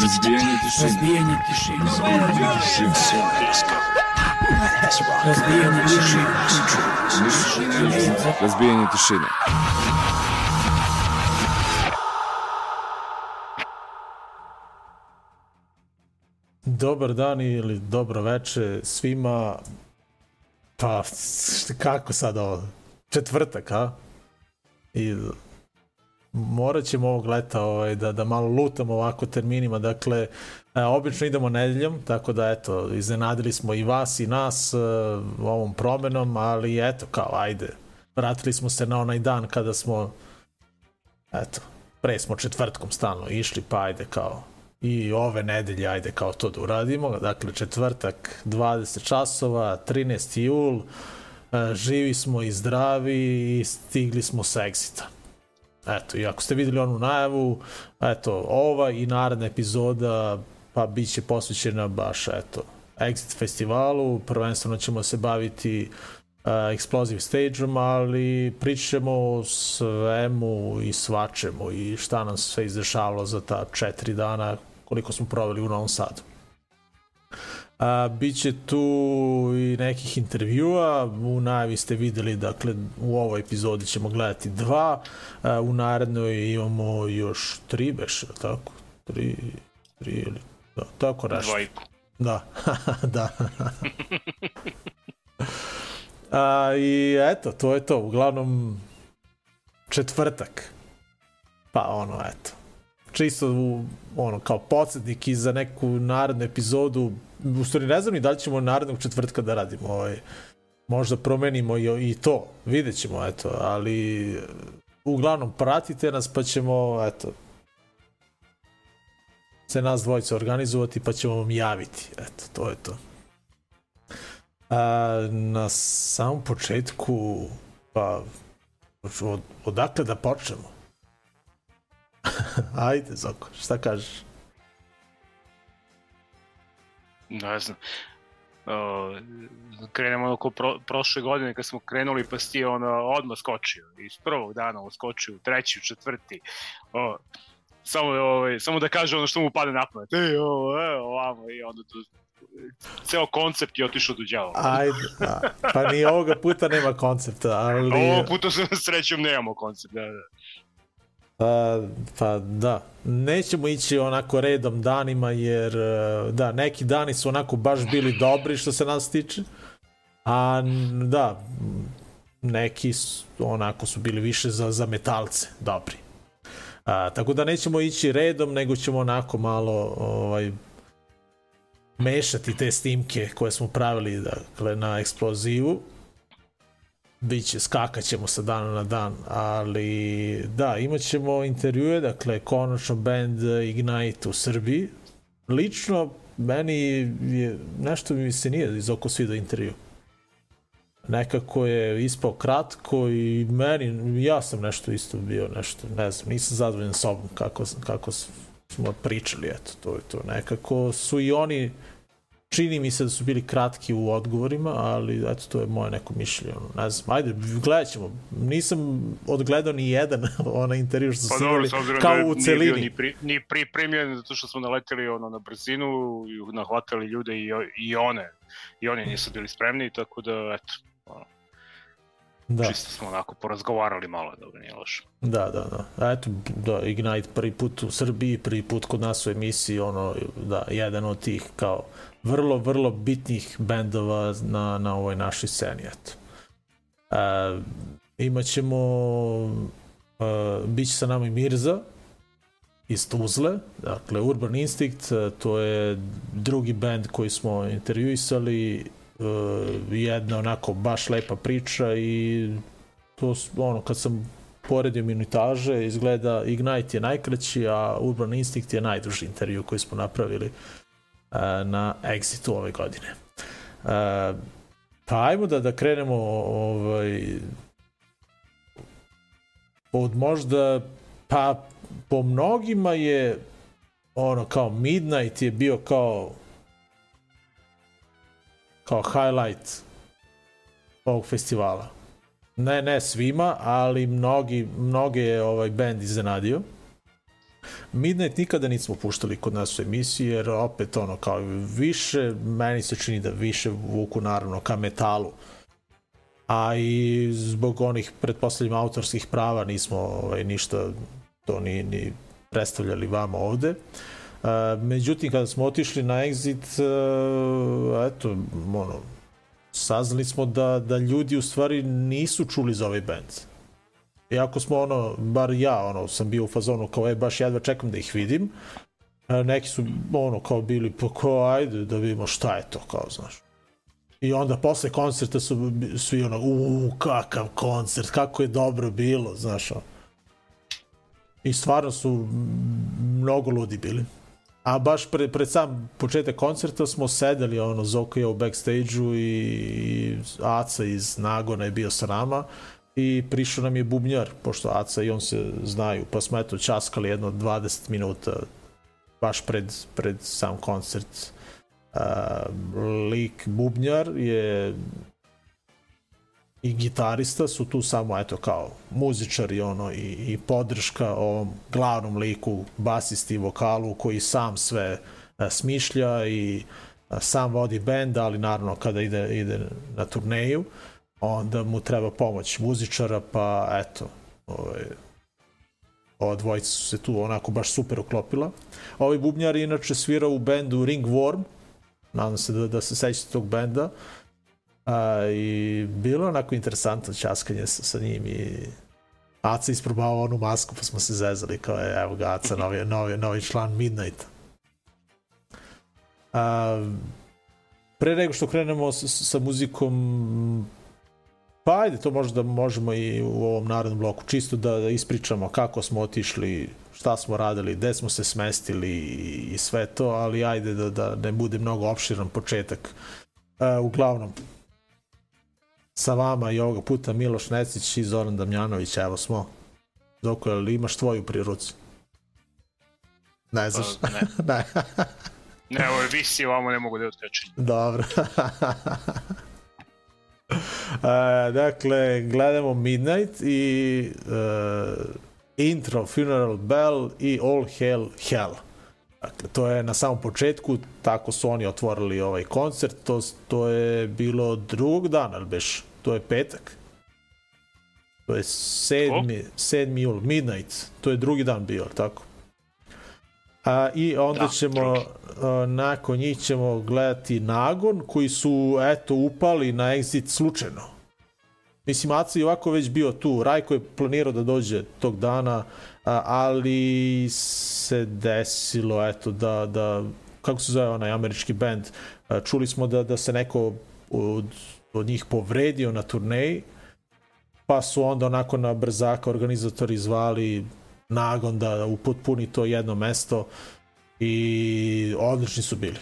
Разбиение тишины. Разбиение тишины. Разбиение тишины. Разбиение тишины. Разбиение тишины. Dobar dan ili dobro veče svima. Pa, šta- kako sad ovo? Četvrtak, a? I morat ćemo ovog leta ovaj, da, da malo lutamo ovako terminima. Dakle, e, obično idemo nedeljom, tako da eto, iznenadili smo i vas i nas e, ovom promenom, ali eto, kao, ajde, vratili smo se na onaj dan kada smo, eto, pre smo četvrtkom stalno išli, pa ajde, kao, i ove nedelje, ajde, kao to da uradimo. Dakle, četvrtak, 20 časova, 13. jul, e, živi smo i zdravi i stigli smo sa Exita. Eto, i ako ste videli onu najavu, eto, ova i naredna epizoda pa bit će posvećena baš, eto, Exit festivalu, prvenstveno ćemo se baviti uh, Explosive Stage-om, ali pričat ćemo o svemu i svačemu i šta nam sve izdešavalo za ta četiri dana koliko smo proveli u Novom Sadu. A, biće tu i nekih intervjua, u najavi ste videli, dakle, u ovoj epizodi ćemo gledati dva, a, u narednoj imamo još tri, beš, tako? Tri, tri ili, da, tako nešto. Dvojku. Da, da. A, I eto, to je to. Uglavnom, četvrtak. Pa ono, eto. Čisto ono, kao podsjetnik i za neku narednu epizodu. U stvari ne znam ni da li ćemo narednog četvrtka da radimo. Ovaj, možda promenimo i, i to. Vidjet ćemo, eto. Ali uglavnom pratite nas pa ćemo, eto, se nas dvojica organizovati pa ćemo vam javiti. Eto, to je to. A, na samom početku, pa, od, odakle da počnemo? Ajde, Zoko, šta kažeš? Ne znam. Uh, krenemo oko pro, prošle godine kad smo krenuli pa si ono, odmah skočio. Iz prvog dana on skočio u treći, u četvrti. O, samo, ovaj, samo da kaže ono što mu pade na pamet. Ej, ovo, e, ovamo i onda tu ceo koncept je otišao do đavola. Ajde, a, pa ni ovoga puta nema koncepta, ali... Ovog puta se srećom nemamo koncept. Da, da. Pa, da, nećemo ići onako redom danima jer e, da, neki dani su onako baš bili dobri što se nas tiče, a da, neki su, onako su bili više za, za metalce dobri. A, tako da nećemo ići redom, nego ćemo onako malo ovaj, mešati te snimke koje smo pravili dakle, na eksplozivu biće, skakaćemo sa dana na dan, ali da, imat ćemo intervjue, dakle, konačno band Ignite u Srbiji. Lično, meni je, nešto mi se nije iz oko sviđa intervju. Nekako je ispao kratko i meni, ja sam nešto isto bio, nešto, ne znam, nisam zadovoljan sobom kako, kako smo pričali, eto, to je to. Nekako su i oni čini mi se da su bili kratki u odgovorima, ali eto, to je moje neko mišljenje. Ne znam, ajde, gledat ćemo. Nisam odgledao ni jedan onaj intervju što su Pa pa dobro, kao da u nije celini. ni, pri, ni pripremljen, zato što smo naleteli ono na brzinu i nahvatali ljude i, i one. I oni nisu bili spremni, tako da, eto, ono, Da, čisto smo onako porazgovarali malo, dobro, nije loše. da, da, da. Eto, da, Ignite prvi put u Srbiji, prvi put kod nas u emisiji, ono, da, jedan od tih kao vrlo, vrlo bitnih bendova na, na ovoj našoj sceni, eto. E, imaćemo, e, bit će sa nama i Mirza, iz Tuzle, dakle Urban Instinct, e, to je drugi band koji smo intervjuisali, e, jedna onako baš lepa priča i to ono kad sam poredio minutaže izgleda Ignite je najkraći, a Urban Instinct je najduži intervju koji smo napravili na Exitu ove godine. Pa ajmo da, da krenemo ovaj, od možda pa po mnogima je ono kao Midnight je bio kao kao highlight ovog festivala. Ne, ne svima, ali mnogi, mnoge je ovaj band iznenadio. Midnight nikada nismo puštali kod nas u emisiji, jer opet ono, kao više, meni se čini da više vuku naravno ka metalu. A i zbog onih, pretpostavljam, autorskih prava nismo ovaj, ništa to ni, ni predstavljali vama ovde. Uh, međutim, kada smo otišli na Exit, uh, eto, ono, saznali smo da, da ljudi u stvari nisu čuli za ovaj band. Iako smo ono, bar ja ono, sam bio u fazonu kao, e, baš jedva čekam da ih vidim. E, neki su ono kao bili, pa kao, ajde da vidimo šta je to, kao, znaš. I onda posle koncerta su svi ono, u kakav koncert, kako je dobro bilo, znaš. Ono. I stvarno su mnogo ludi bili. A baš pre, pred sam početak koncerta smo sedeli, ono, Zoka je u backstage-u i, i Aca iz Nagona je bio sa nama i prišao nam je bubnjar, pošto Aca i on se znaju, pa smo eto časkali jedno 20 minuta baš pred, pred sam koncert. Uh, lik bubnjar je i gitarista su tu samo eto kao muzičari ono i, i podrška ovom glavnom liku basisti i vokalu koji sam sve a, smišlja i a, sam vodi bend ali naravno kada ide ide na turneju onda mu treba pomoć muzičara pa eto ovaj ova dvojica su se tu onako baš super uklopila. Ovaj bubnjar inače svira u bendu Ringworm, nadam se da, da se sećate tog benda. A, I bilo onako interesantno časkanje sa, sa njim i Aca isprobao onu masku pa smo se zezali kao je evo ga Aca novi, novi, novi član Midnight. A, pre nego što krenemo sa, sa muzikom pa ajde to možda možemo i u ovom narodnom bloku čisto da, da ispričamo kako smo otišli šta smo radili, gde smo se smestili i, i sve to, ali ajde da, da ne bude mnogo opširan početak. Uh, uglavnom, sa vama i ovoga puta Miloš Necić i Zoran Damjanović, evo smo. Doko, ali imaš tvoju pri ruci? Ne znaš? Pa, ne. ne. ne, ovo je visi, ovamo ne mogu da je otkačim. Dobro. e, dakle, gledamo Midnight i uh, intro Funeral Bell i All Hell Hell. Dakle, to je na samom početku, tako su oni otvorili ovaj koncert, to, to je bilo drugog dana, ali beš, to je petak. To je sedmi, sedmi jul, midnight, to je drugi dan bio, tako? A, I onda da, ćemo, a, nakon njih ćemo gledati Nagon, koji su, eto, upali na exit slučajno. Mislim, Aca je ovako već bio tu, Rajko je planirao da dođe tog dana, ali se desilo eto da da kako se zove onaj američki bend čuli smo da da se neko od, od njih povredio na turneji pa su onda onako na brzaka organizatori zvali nagon da upotpuni to jedno mesto i odlični su bili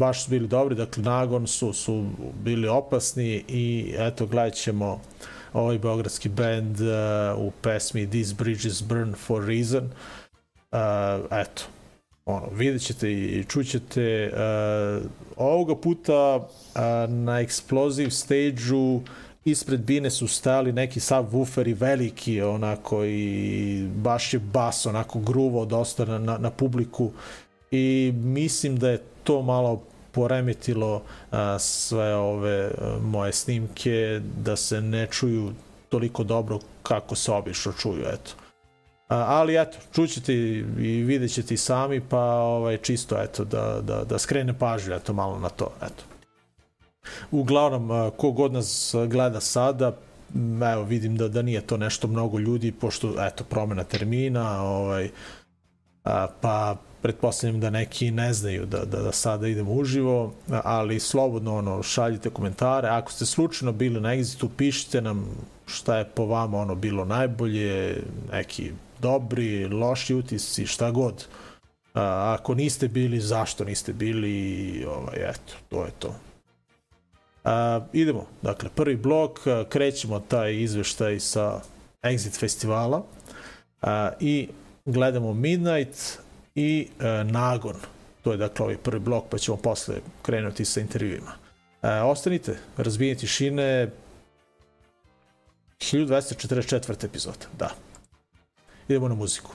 baš su bili dobri, dakle nagon su, su bili opasni i eto gledat ćemo ovaj beogradski band uh, u pesmi These Bridges Burn for Reason. Uh, eto, ono, vidjet ćete i čućete uh, ovoga puta uh, na Explosive stage-u ispred bine su stajali neki subwooferi veliki onako i baš je bas onako gruvo dosta na, na, na publiku i mislim da je to malo poremetilo a, sve ove a, moje snimke da se ne čuju toliko dobro kako se obično čuju, eto. A, ali eto, čućete i vidjet ćete i sami, pa ovaj, čisto eto, da, da, da skrene pažnju eto, malo na to, eto. Uglavnom, kogod nas gleda sada, evo vidim da, da nije to nešto mnogo ljudi, pošto eto, promena termina, ovaj, a, pa pretpostavljam da neki ne znaju da, da, da sada idemo uživo, ali slobodno ono, šaljite komentare. Ako ste slučajno bili na Exitu, pišite nam šta je po vama ono bilo najbolje, neki dobri, loši utisci, šta god. A, ako niste bili, zašto niste bili, ovaj, eto, to je to. A, idemo, dakle, prvi blok, krećemo taj izveštaj sa Exit festivala a, i gledamo Midnight, i e, Nagon. To je dakle ovaj prvi blok, pa ćemo posle krenuti sa intervjuima. E, ostanite, razbijenje tišine, 1244. epizoda, da. Idemo na muziku.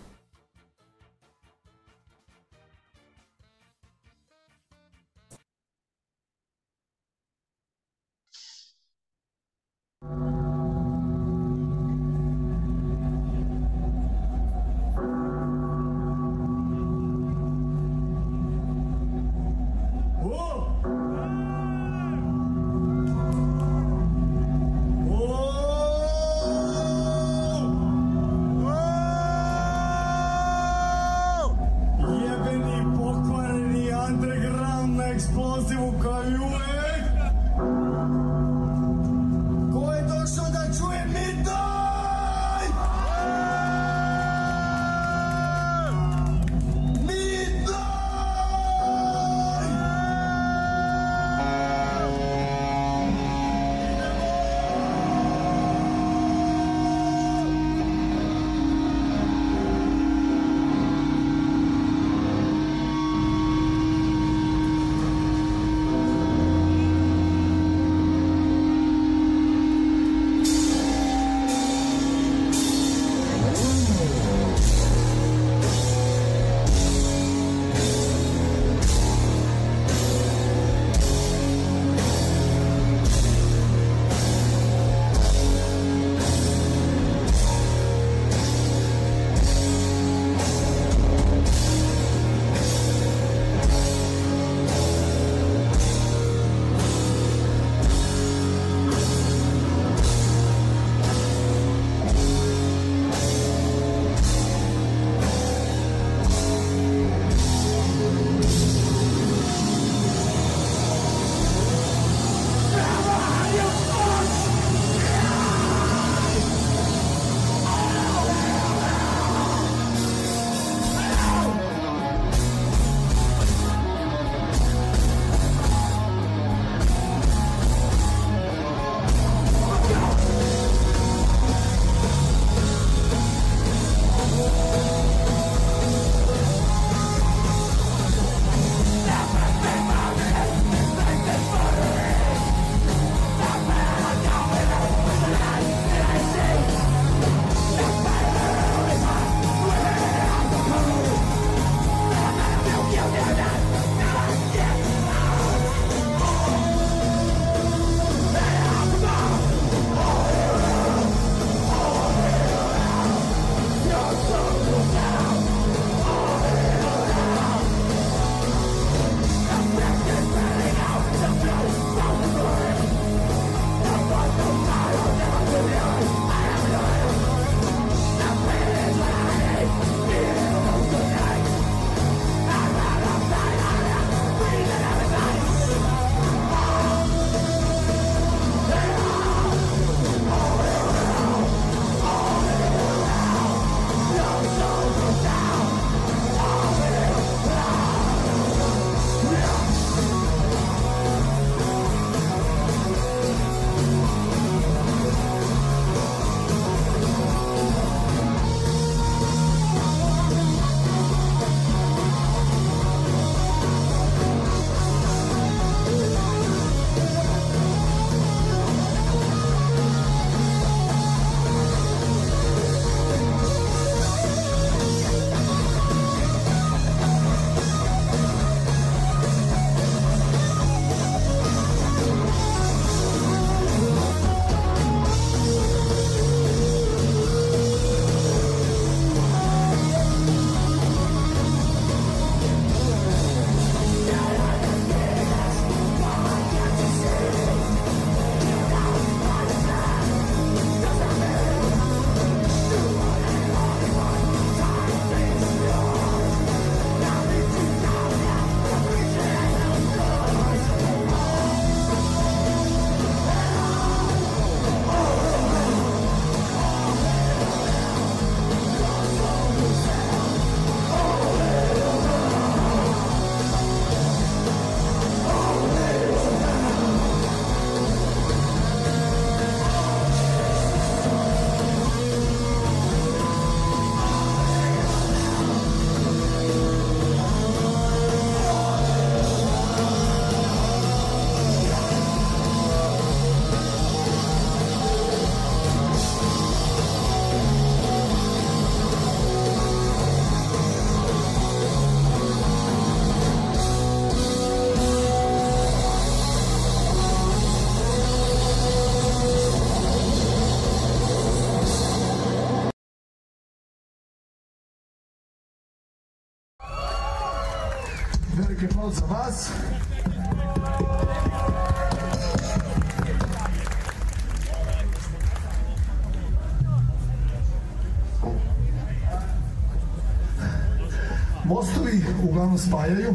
Uglavnom spajaju,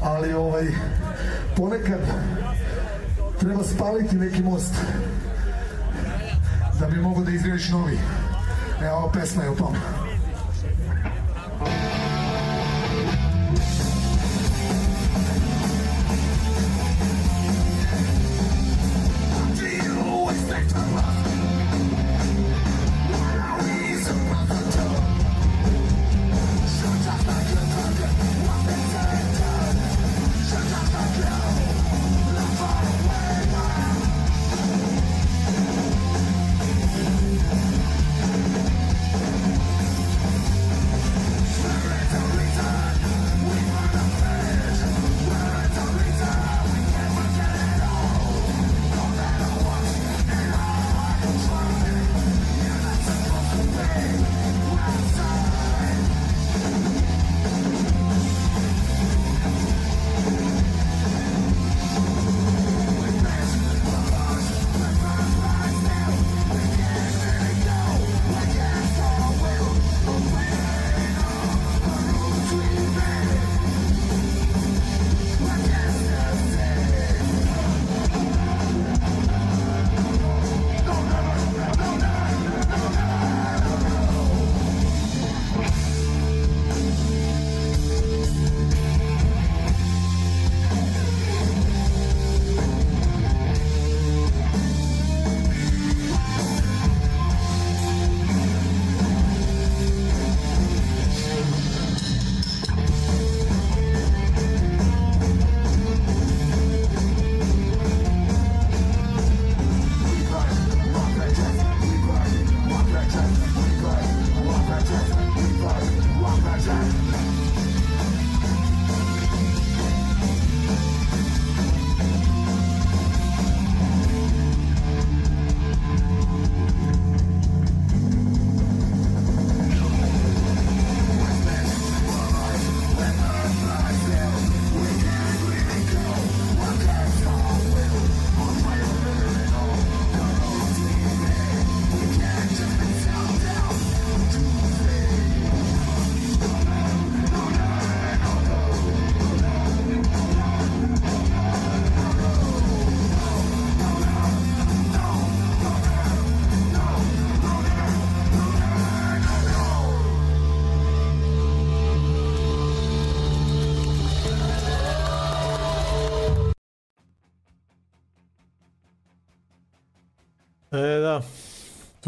ali ovaj ponekad treba spaliti neki most da bi mogo da izgradiš novi. Evo, pesma je o tom.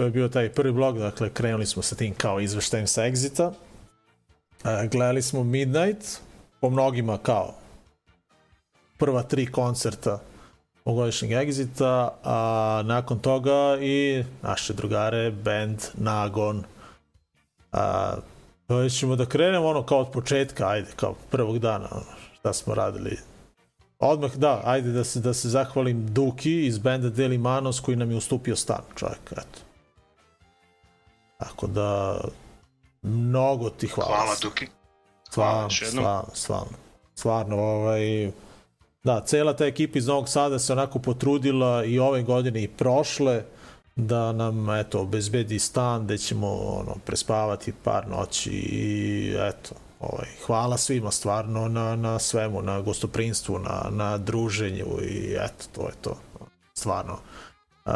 To je bio taj prvi blog, dakle, krenuli smo sa tim kao izveštajem sa Exita. E, gledali smo Midnight, po mnogima kao prva tri koncerta ovogodišnjeg Exita, a nakon toga i naše drugare, band Nagon. A, ćemo da krenemo ono kao od početka, ajde, kao prvog dana, ono, šta smo radili Odmah da, ajde da se, da se zahvalim Duki iz benda Deli Manos koji nam je ustupio stan, čovjek, eto. Tako da, mnogo ti hvala. Hvala Duki. Stvarno, jednom. stvarno, stvarno. Stvarno, ovaj... Da, cela ta ekipa iz Novog Sada se onako potrudila i ove godine i prošle da nam, eto, obezbedi stan gde ćemo, ono, prespavati par noći i, eto, ovaj, hvala svima stvarno na, na svemu, na gostoprinstvu, na, na druženju i eto, to je to. Stvarno. Uh,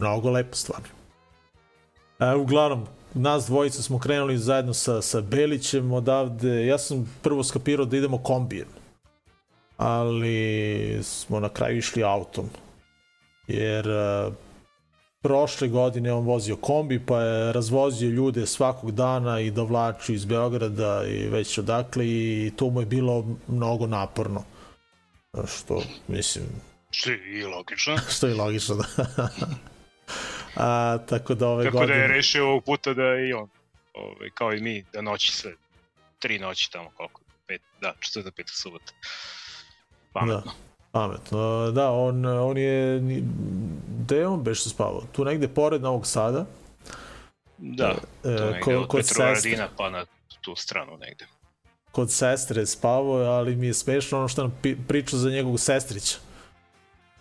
mnogo lepo stvarno. E, uglavnom, nas dvojica smo krenuli zajedno sa, sa Belićem odavde. Ja sam prvo skapirao da idemo kombijem, ali smo na kraju išli autom. Jer uh, prošle godine on vozio kombi, pa je razvozio ljude svakog dana i dovlačio iz Beograda i već odakle i to mu je bilo mnogo naporno. Što, mislim, Što je i logično. što je logično da... A, tako da ove Tako godine... da je rešio ovog puta da i on, ovaj, kao i mi, da noći sve. Tri noći tamo koliko? Pet, da, četvrta, peta, subota. Pametno. Da. Pametno. Da, on, on je... Gde je on beš spavao? Tu negde pored Novog Sada. Da, E, to negde ko- od Petrovaradina pa na tu stranu negde. kod sestre spavao, ali mi je smešno ono što nam pi, priča za njegovog sestrića.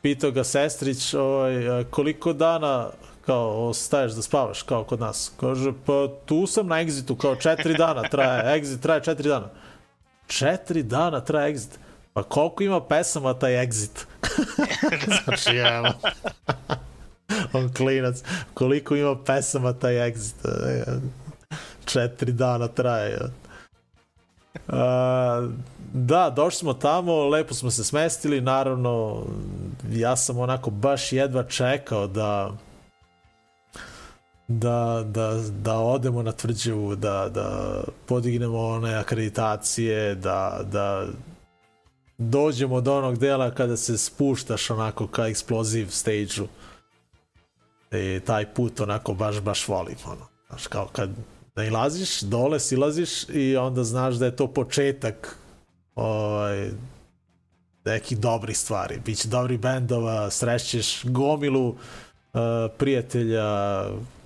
Pitao ga sestrić ovaj, koliko dana kao staješ da spavaš kao kod nas. Kaže, pa tu sam na egzitu, kao četiri dana traje, exit traje četiri dana. Četiri dana traje exit. Pa koliko ima pesama taj exit? znači, evo. On klinac. Koliko ima pesama taj exit? Četiri dana traje. Uh, da, došli smo tamo, lepo smo se smestili, naravno, ja sam onako baš jedva čekao da da, da, da odemo na tvrđavu, da, da podignemo one akreditacije, da, da dođemo do onog dela kada se spuštaš onako ka explozive stage-u. I taj put onako baš, baš volim. Ono. Znaš, kao kad nailaziš, dole silaziš i onda znaš da je to početak ovaj, nekih dobrih stvari. Biće dobri bendova, srećeš gomilu uh, prijatelja,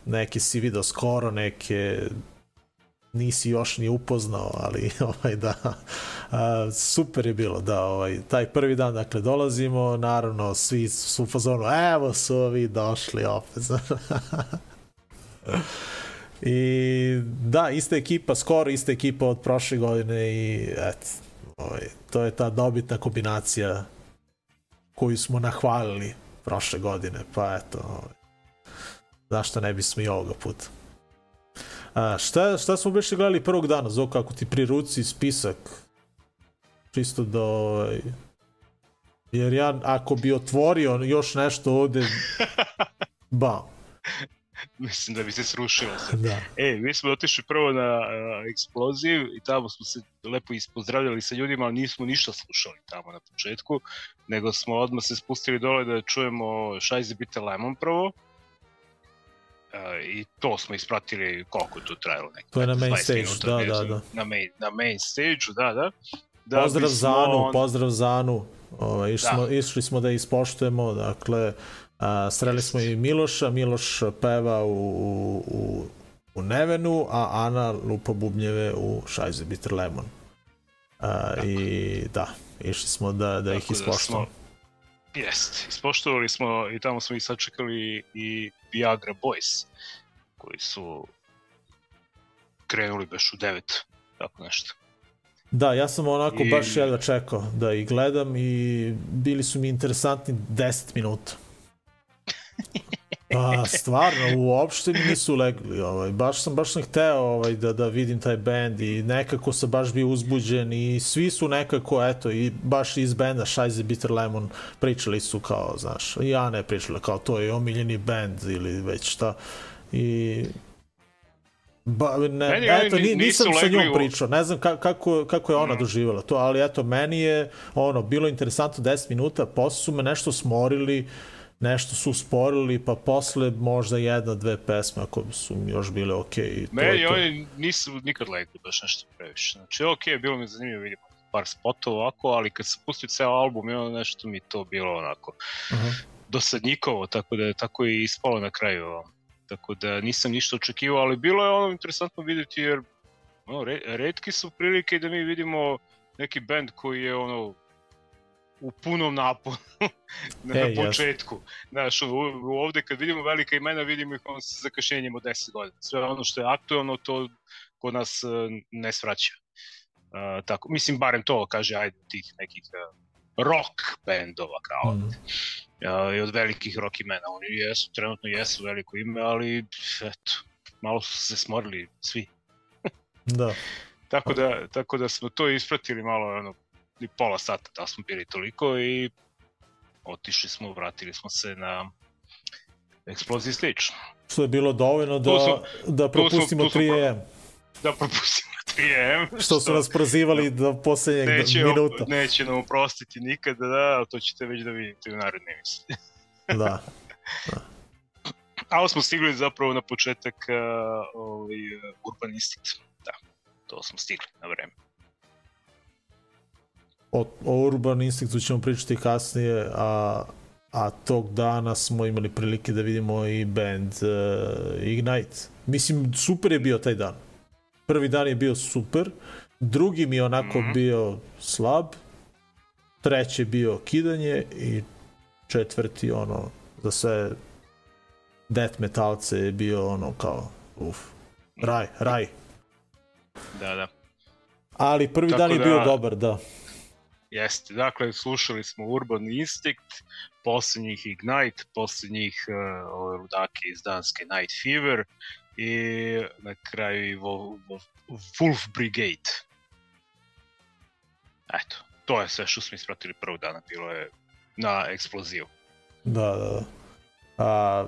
neke si video skoro, neke nisi još ni upoznao, ali ovaj da a, super je bilo da ovaj taj prvi dan dakle dolazimo, naravno svi su u fazonu evo su ovi došli opet. I da, ista ekipa, skoro ista ekipa od prošle godine i et, ovaj, to je ta dobitna kombinacija koju smo nahvalili prošle godine, pa eto, ovaj, zašto ne bismo i ovoga puta. A, šta, šta smo biše gledali prvog dana, Zo, kako ti pri ruci spisak, čisto da, ovaj, jer ja, ako bi otvorio još nešto ovde, bam. Mislim da bi se srušilo se. Da. E, mi smo otišli prvo na uh, eksploziv i tamo smo se lepo ispozdravljali sa ljudima, ali nismo ništa slušali tamo na početku, nego smo odmah se spustili dole da čujemo Šajze Bite Lemon prvo, i to smo ispratili koliko to trajalo neki to je na main stage minuta, da da da. na main na main stage da da. Da pozdrav bismo Zanu pozdrav Zanu. Ovaj išli Da. smo išli smo da ispoštujemo dakle a, sreli smo i Miloša. Miloš peva u, u, u, u Nevenu a Ana lupa bubnjeve u Šajze Bitter Lemon. A, i da išli smo da, da ih Tako da ispoštujemo. smo- Jest, ispoštovali smo i tamo smo i sačekali i Viagra Boys, koji su krenuli baš u 9, tako nešto. Da, ja sam onako I- baš jedva čekao da ih gledam i bili su mi interesantni 10 minuta. Pa, stvarno, uopšte mi nisu legli, ovaj, baš sam, baš sam hteo ovaj, da, da vidim taj band i nekako sam baš bio uzbuđen i svi su nekako, eto, i baš iz benda Šajze Bitter Lemon pričali su kao, znaš, i Ana je pričala kao to je omiljeni band ili već šta i Ba, ne, Meni eto, ni, nisam sa njom pričao, ne znam ka, kako, kako je ona Mhm. doživjela to, ali eto, meni je ono, bilo interesantno 10 minuta, posle su me nešto smorili, nešto su usporili, pa posle možda jedna, dve pesme, ako su mi još bile okej. Okay, Meni oni nisu nikad legli baš nešto previše. Znači, ok, bilo mi je zanimljivo vidimo par spotova ovako, ali kad sam pustio ceo album i ono nešto mi je to bilo onako Aha. dosadnjikovo, tako da je tako i ispalo na kraju. Tako da nisam ništa očekivao, ali bilo je ono interesantno videti jer ono, re, redki su prilike da mi vidimo neki band koji je ono u punom naponu na, E, na jasno. početku. Znaš, ovde kad vidimo velika imena, vidimo ih on sa zakašenjem od 10 godina. Sve ono što je aktualno, to kod nas uh, ne svraća. Uh, tako, mislim, barem to kaže, ajde, tih nekih uh, rock bendova kao Mm. ja, i od velikih rock imena. Oni jesu, trenutno jesu veliko ime, ali eto, malo su se smorili svi. Da. Tako da, tako da smo to ispratili malo, ono, i pola sata da smo bili toliko i otišli smo, vratili smo se na Explosive Stage. Što je bilo dovoljno da, smo- da propustimo tu smo- 3 AM. Da propustimo 3M. Što su nas prozivali do poslednjeg neće, minuta. neće nam oprostiti nikada, da, ali to ćete već da vidite u narednoj emisiji. Da. Ali smo stigli zapravo na početak uh, ovaj, Urban Instinct. Da, to smo stigli na vreme. O, o Urban Instinctu ćemo pričati kasnije, a, a tog dana smo imali prilike da vidimo i band uh, Ignite. Mislim, super je bio taj dan. Prvi dan je bio super, drugi mi je onako mm -hmm. bio slab, treći je bio kidanje i četvrti ono za sve death metalce je bio ono kao uf, raj, raj. Da, da. Ali prvi Tako dan je da, bio dobar, da. Jeste, dakle, slušali smo Urban Instinct, poslednjih Ignite, poslednjih uh, ove ludake iz Danske Night Fever i na kraju i Wolf Brigade. Eto, to je sve što smo ispratili prvog dana, bilo je na eksploziju. Da, da, da. A,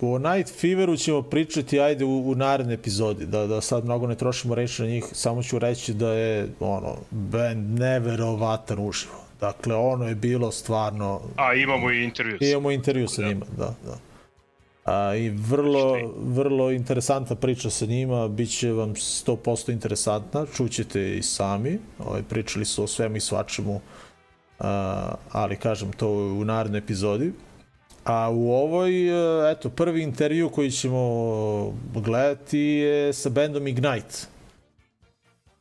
o Night Feveru ćemo pričati ajde u, u naredne epizodi, da, da sad mnogo ne trošimo reći na njih, samo ću reći da je ono, band neverovatan uživo. Dakle, ono je bilo stvarno... A imamo i intervju. Imamo intervju sa da. njima, da, da. A, I vrlo, vrlo interesantna priča sa njima, bit će vam 100% interesantna, čućete i sami, ovaj, pričali su o svemu i svačemu, a, ali kažem to u narednoj epizodi. A u ovoj, eto, prvi intervju koji ćemo gledati je sa bandom Ignite,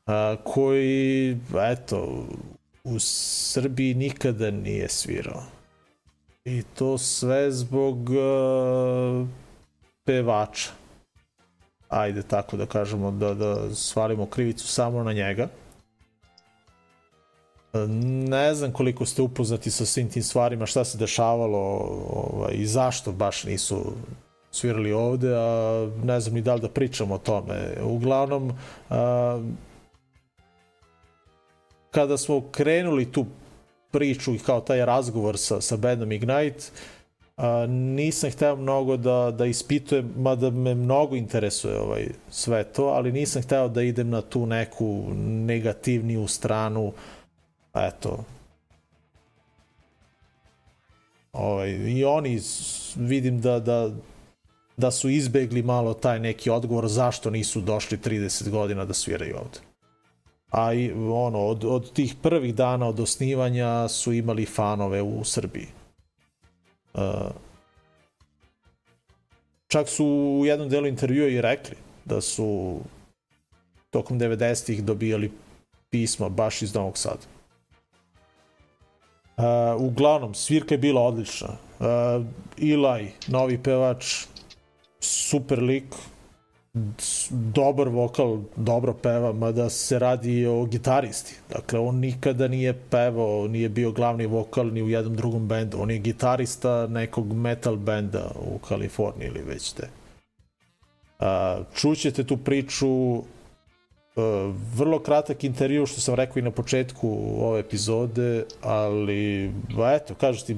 a, koji, eto, u Srbiji nikada nije svirao. I to sve zbog uh, pevača. Ajde tako da kažemo, da, da svalimo krivicu samo na njega. Ne znam koliko ste upoznati sa svim tim stvarima, šta se dešavalo ovaj, i zašto baš nisu svirali ovde, a ne znam ni da li da pričamo o tome. Uglavnom, a, kada smo krenuli tu priču i kao taj razgovor sa, sa bandom Ignite, a, nisam hteo mnogo da, da ispitujem, mada me mnogo interesuje ovaj, sve to, ali nisam hteo da idem na tu neku negativniju stranu, eto, ovaj, i oni vidim da, da, da su izbegli malo taj neki odgovor zašto nisu došli 30 godina da sviraju ovde a i, ono, od, od tih prvih dana od osnivanja su imali fanove u Srbiji. Uh, čak su u jednom delu intervjua i rekli da su tokom 90-ih dobijali pisma baš iz Novog Sada. Uh, uglavnom, svirka je bila odlična. Uh, Eli, novi pevač, super lik, dobar vokal, dobro peva, mada se radi o gitaristi. Dakle, on nikada nije pevao, nije bio glavni vokal ni u jednom drugom bendu. On je gitarista nekog metal benda u Kaliforniji ili već te. čućete tu priču, vrlo kratak intervju, što sam rekao i na početku ove epizode, ali, ba, eto, kažu ti,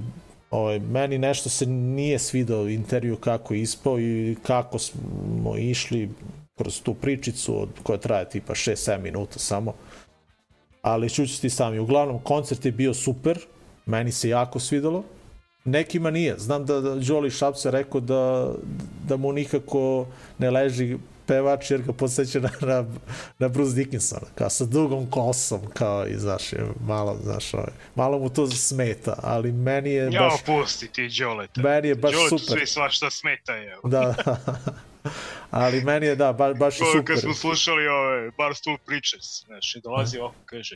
Ovaj, meni nešto se nije svidao intervju kako je ispao i kako smo išli kroz tu pričicu od, koja traje tipa 6-7 minuta samo. Ali čući ti sami. Uglavnom, koncert je bio super, meni se jako svidalo. Nekima nije. Znam da, da Jolly Šapce rekao da, da mu nikako ne leži pevač jer ga podsjeća na, na, na Bruce Dickinsona, kao sa dugom kosom, kao i, znaš, malo, znaš, ovaj, malo mu to smeta, ali meni je ja, baš... Ja, pusti ti Joleta. Meni je baš Joletu super. svi svašta smeta, je. Da, ali meni je, da, ba, baš je super. Kad smo slušali ove Bar Stool Preachers, znaš, i dolazi ovako, kaže,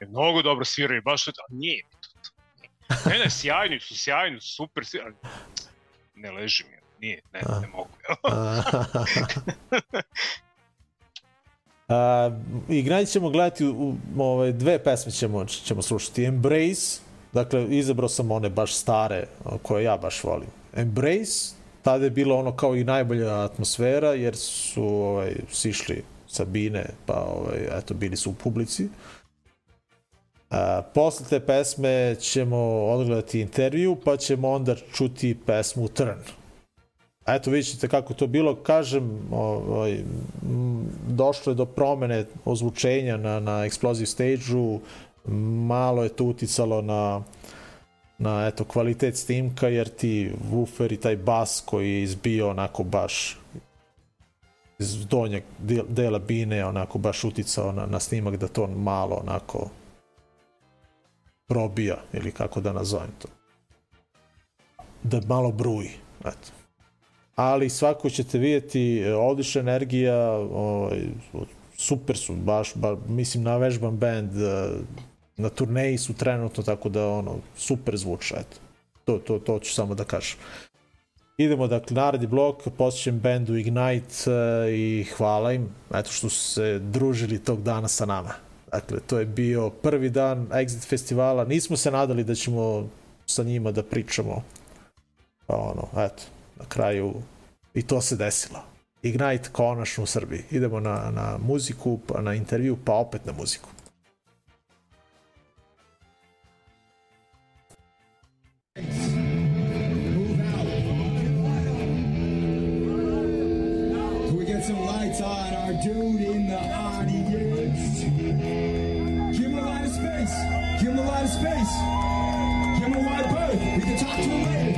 je mnogo dobro sviraju, baš to, nije, ne, ne, sjajni su, sjajni su, super, sjajni. Ne leži mi, nije, ne, ne mogu. A, Ignite ćemo gledati u, ove, dve pesme ćemo, ćemo slušati. Embrace, dakle izabrao sam one baš stare koje ja baš volim. Embrace, tada je bilo ono kao i najbolja atmosfera jer su ovaj, sišli Sabine pa ovaj, eto bili su u publici. A, posle te pesme ćemo odgledati intervju pa ćemo onda čuti pesmu Eto vidjet ćete kako to bilo, kažem, ovaj, došlo je do promene ozvučenja na, na Explosive stage-u, malo je to uticalo na na eto kvalitet snimka jer ti woofer i taj bas koji je izbio onako baš iz donjeg dela bine onako baš uticao na, na snimak da to malo onako probija ili kako da nazovem to. Da malo bruji eto ali svako ćete vidjeti, e, odlična energija, ovaj, super su, baš, ba, mislim, navežban band, e, na turneji su trenutno, tako da, ono, super zvuče, eto. To, to, to ću samo da kažem. Idemo, dakle, naredni blok, posjećam bendu Ignite uh, i hvala im, eto što su se družili tog dana sa nama. Dakle, to je bio prvi dan Exit festivala, nismo se nadali da ćemo sa njima da pričamo. Pa ono, eto, na kraju i to se desilo. Ignite konačno u Srbiji. Idemo na, na muziku, pa na intervju, pa opet na muziku. Give him a lot of space. Give him a lot of space. Give him a wide berth. We can talk to him later.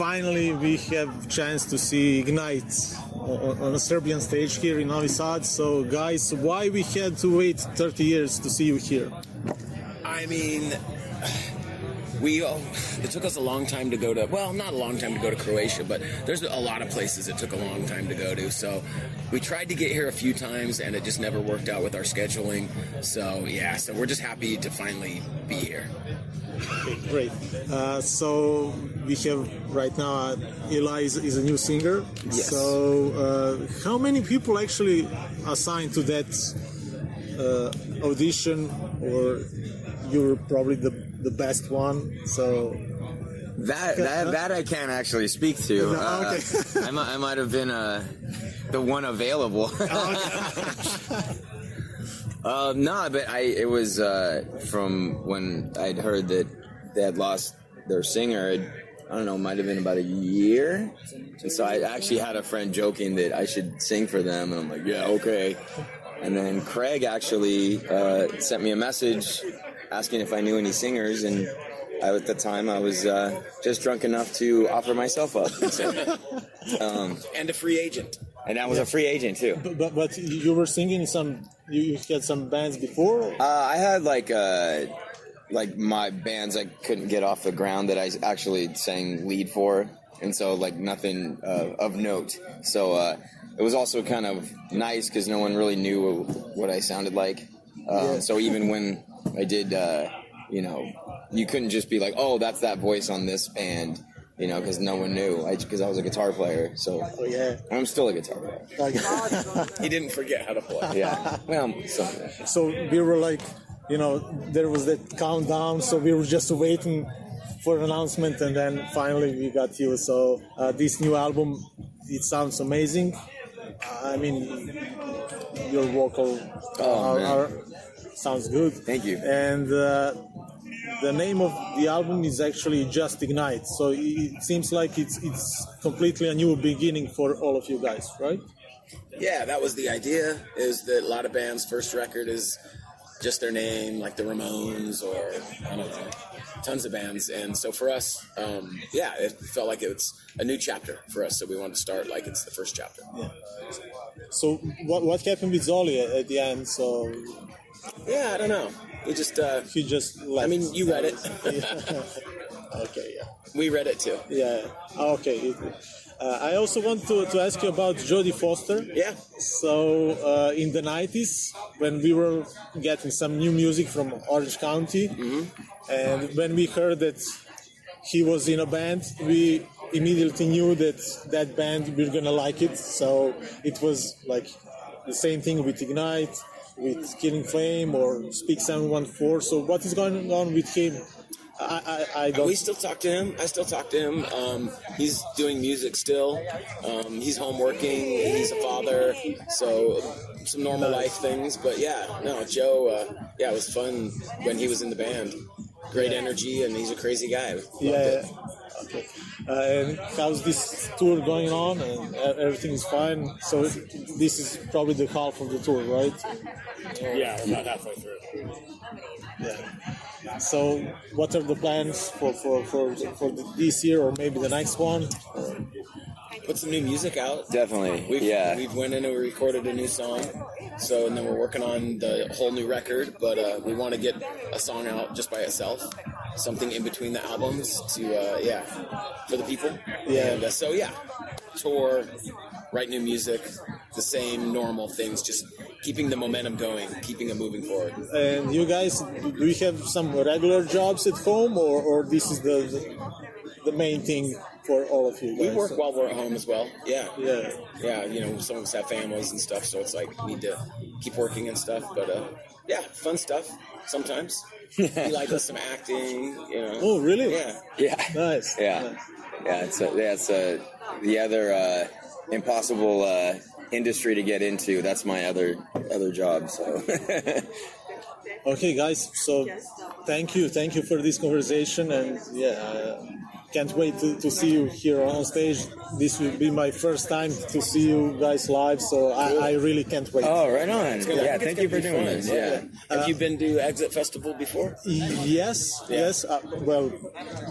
Finally we have chance to see Ignite on, a Serbian stage here in Novi Sad. So guys, why we had to wait 30 years to see you here? I mean, we all, it took us a long time to go to well not a long time to go to croatia but there's a lot of places it took a long time to go to so we tried to get here a few times and it just never worked out with our scheduling so yeah so we're just happy to finally be here great. Uh, so we have right now uh, Eli is, is a new singer. Yes. So uh, how many people actually assigned to that uh, audition, or you're probably the the best one? So That that that I can't actually speak to. No, Uh, okay. I, might, I might have been uh, the one available. uh, no, but I it was uh, from when I'd heard that they had lost their singer. I don't know, might have been about a year. And so I actually had a friend joking that I should sing for them, and I'm like, yeah, okay. and then Craig actually uh, sent me a message asking if I knew any singers, and I, at the time I was uh, just drunk enough to offer myself up. and um, And a free agent. and I was a free agent too. But, but but you were singing some. You, you had some bands before. Uh, I had like uh, like my bands I couldn't get off the ground that I actually sang lead for, and so like nothing uh, of note. So uh, it was also kind of nice because no one really knew what I sounded like. Um, So even when I did, uh, you know, you couldn't just be like, "Oh, that's that voice on this band," you know, because no one knew. I because I, was a guitar player, so Oh yeah. I'm still a guitar player. He didn't forget how to play. Yeah, well, something. so we were like, you know, there was that countdown. So we were just waiting for an announcement, and then finally we got you. So uh, this new album, it sounds amazing. I mean, your vocal Oh, are, are, sounds good. Thank you. And uh, the name of the album is actually Just Ignite. So it seems like it's it's completely a new beginning for all of you guys, right? Yeah, that was the idea. Is that a lot of bands' first record is just their name, like the Ramones or I don't know, tons of bands. And so for us, um, yeah, it felt like it's a new chapter for us. So we wanted to start like it's the first chapter. Yeah. So what what happened with Zoli at, the end? So Yeah, I don't know. We just, uh, he just left. I mean, you read it. okay, yeah, we read it too. yeah. Ah, Okay. Uh, I also want to, to ask you about Jodie Foster. Yeah. So uh, in the 90s, when we were getting some new music from Orange County, and when we heard that he was in a band, we immediately knew that that band we're gonna like it. So it was like the same thing with Ignite, with Killing Flame or Speak 714. So what is going on with him? I, I, I. We still talk to him. I still talk to him. Um, he's doing music still. Um, he's home working. He's a father. So some normal life things. But yeah, no, Joe. Uh, yeah, it was fun when he was in the band. Great energy, and he's a crazy guy. Loved Yeah. it. Okay. Uh, and how's this tour going on? And everything is fine. So this is probably the half of the tour, right? Yeah, about halfway through. Yeah. So what are the plans for for for, for this year or maybe the next one? Put some new music out. Definitely, We've, yeah. We've went in and we recorded a new song. So and then we're working on the whole new record. But uh, we want to get a song out just by itself, something in between the albums to uh, yeah, for the people. Yeah. And, uh, so yeah, tour, write new music, the same normal things, just keeping the momentum going, keeping it moving forward. And you guys, do you have some regular jobs at home, or, or this is the, the the main thing for all of you We guys? work while we're at home as well. Yeah. Yeah. Yeah, you know, some of us have families and stuff, so it's like we need to keep working and stuff. But uh, yeah, fun stuff sometimes. we like us some acting, you know. Oh, really? Yeah. Yeah. Nice. Yeah, Nice. yeah, it's a, yeah, it's a, the other uh, impossible uh, industry to get into. That's my other other job. So Okay, guys. So, thank you, thank you for this conversation, and yeah, uh, can't wait to, to see you here on stage. This will be my first time to see you guys live, so I, I really can't wait. oh, right on. I Yeah, thank you for be doing fun, this. Yeah. Have you been to Exit Festival before? Yes, yes. Uh, well,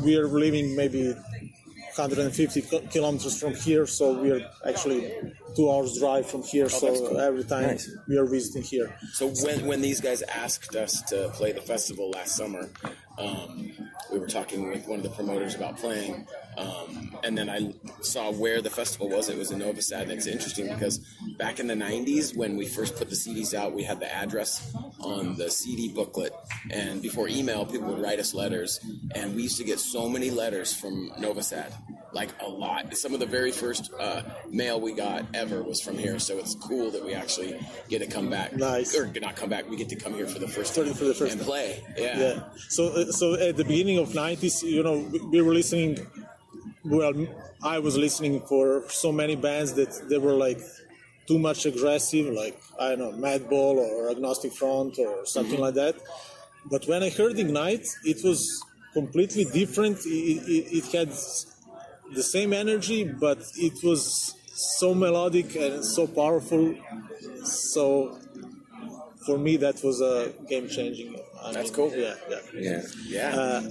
we are living maybe 150 kilometers from here, so we are actually two hours drive from here. so Oh, that's cool. every time Nice. we are visiting here. So when when these guys asked us to play the festival last summer, um, we were talking with one of the promoters about playing, um, and then I saw where the festival was. It was in Novi Sad, and it's interesting because back in the '90s, when we first put the CDs out, we had the address on the CD booklet, and before email, people would write us letters, and we used to get so many letters from Nova Sad. Like a lot. Some of the very first uh, mail we got ever was from here, so it's cool that we actually get to come back. Nice. Or not come back. We get to come here for the first For time the- for the first and play. Yeah. Yeah. So, uh, so at the beginning of '90s, you know, we- we were listening. Well, I was listening for so many bands that they were like too much aggressive, like I don't know, Madball or Agnostic Front or something mm-hmm. like that. But when I heard Ignite, it was completely different. It, it, it had the same energy, but it was so melodic and so powerful. So for me that was a game changing. I That's mean, cool. Yeah, yeah. Yeah. Yeah. Uh,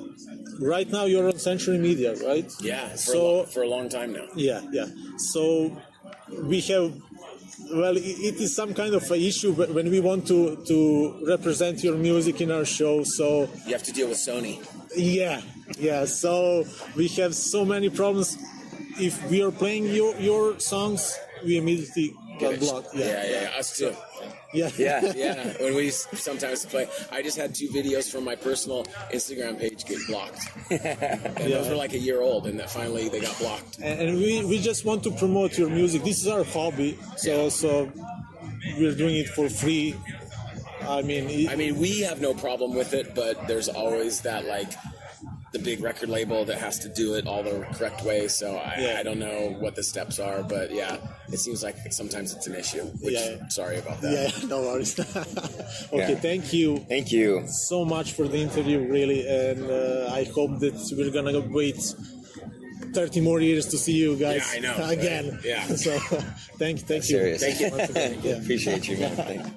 right now you're on Century Media, right? yeah. For, a So lo- for a long time now. yeah, yeah. So we have. Well, it is some kind of an issue wh- when we want to to represent your music in our show. So You have to deal with Sony. yeah, yeah. So we have so many problems. If we are playing your your songs, we immediately get blocked. Yeah, Yeah, yeah, yeah. Us too. Yeah. Yeah, yeah. When we sometimes play, I just had two videos from my personal Instagram page get blocked, and those were like a year old, and that finally they got blocked. and and we, we just want to promote your music. This is our hobby, so so we're doing it for free. I mean, it, I mean, we have no problem with it, but there's always that like the big record label that has to do it all the correct way. So I, Yeah. I don't know what the steps are, but yeah, it seems like sometimes it's an issue. Which, Yeah. sorry about that. yeah, no worries. okay, Yeah. thank you Thank you. so much for the interview, really, and uh, I hope that we're gonna wait. 30 more years to see you guys Yeah, I know, right? Yeah. So, thank, thank you. Serious. Thank you. Again. Appreciate you, man.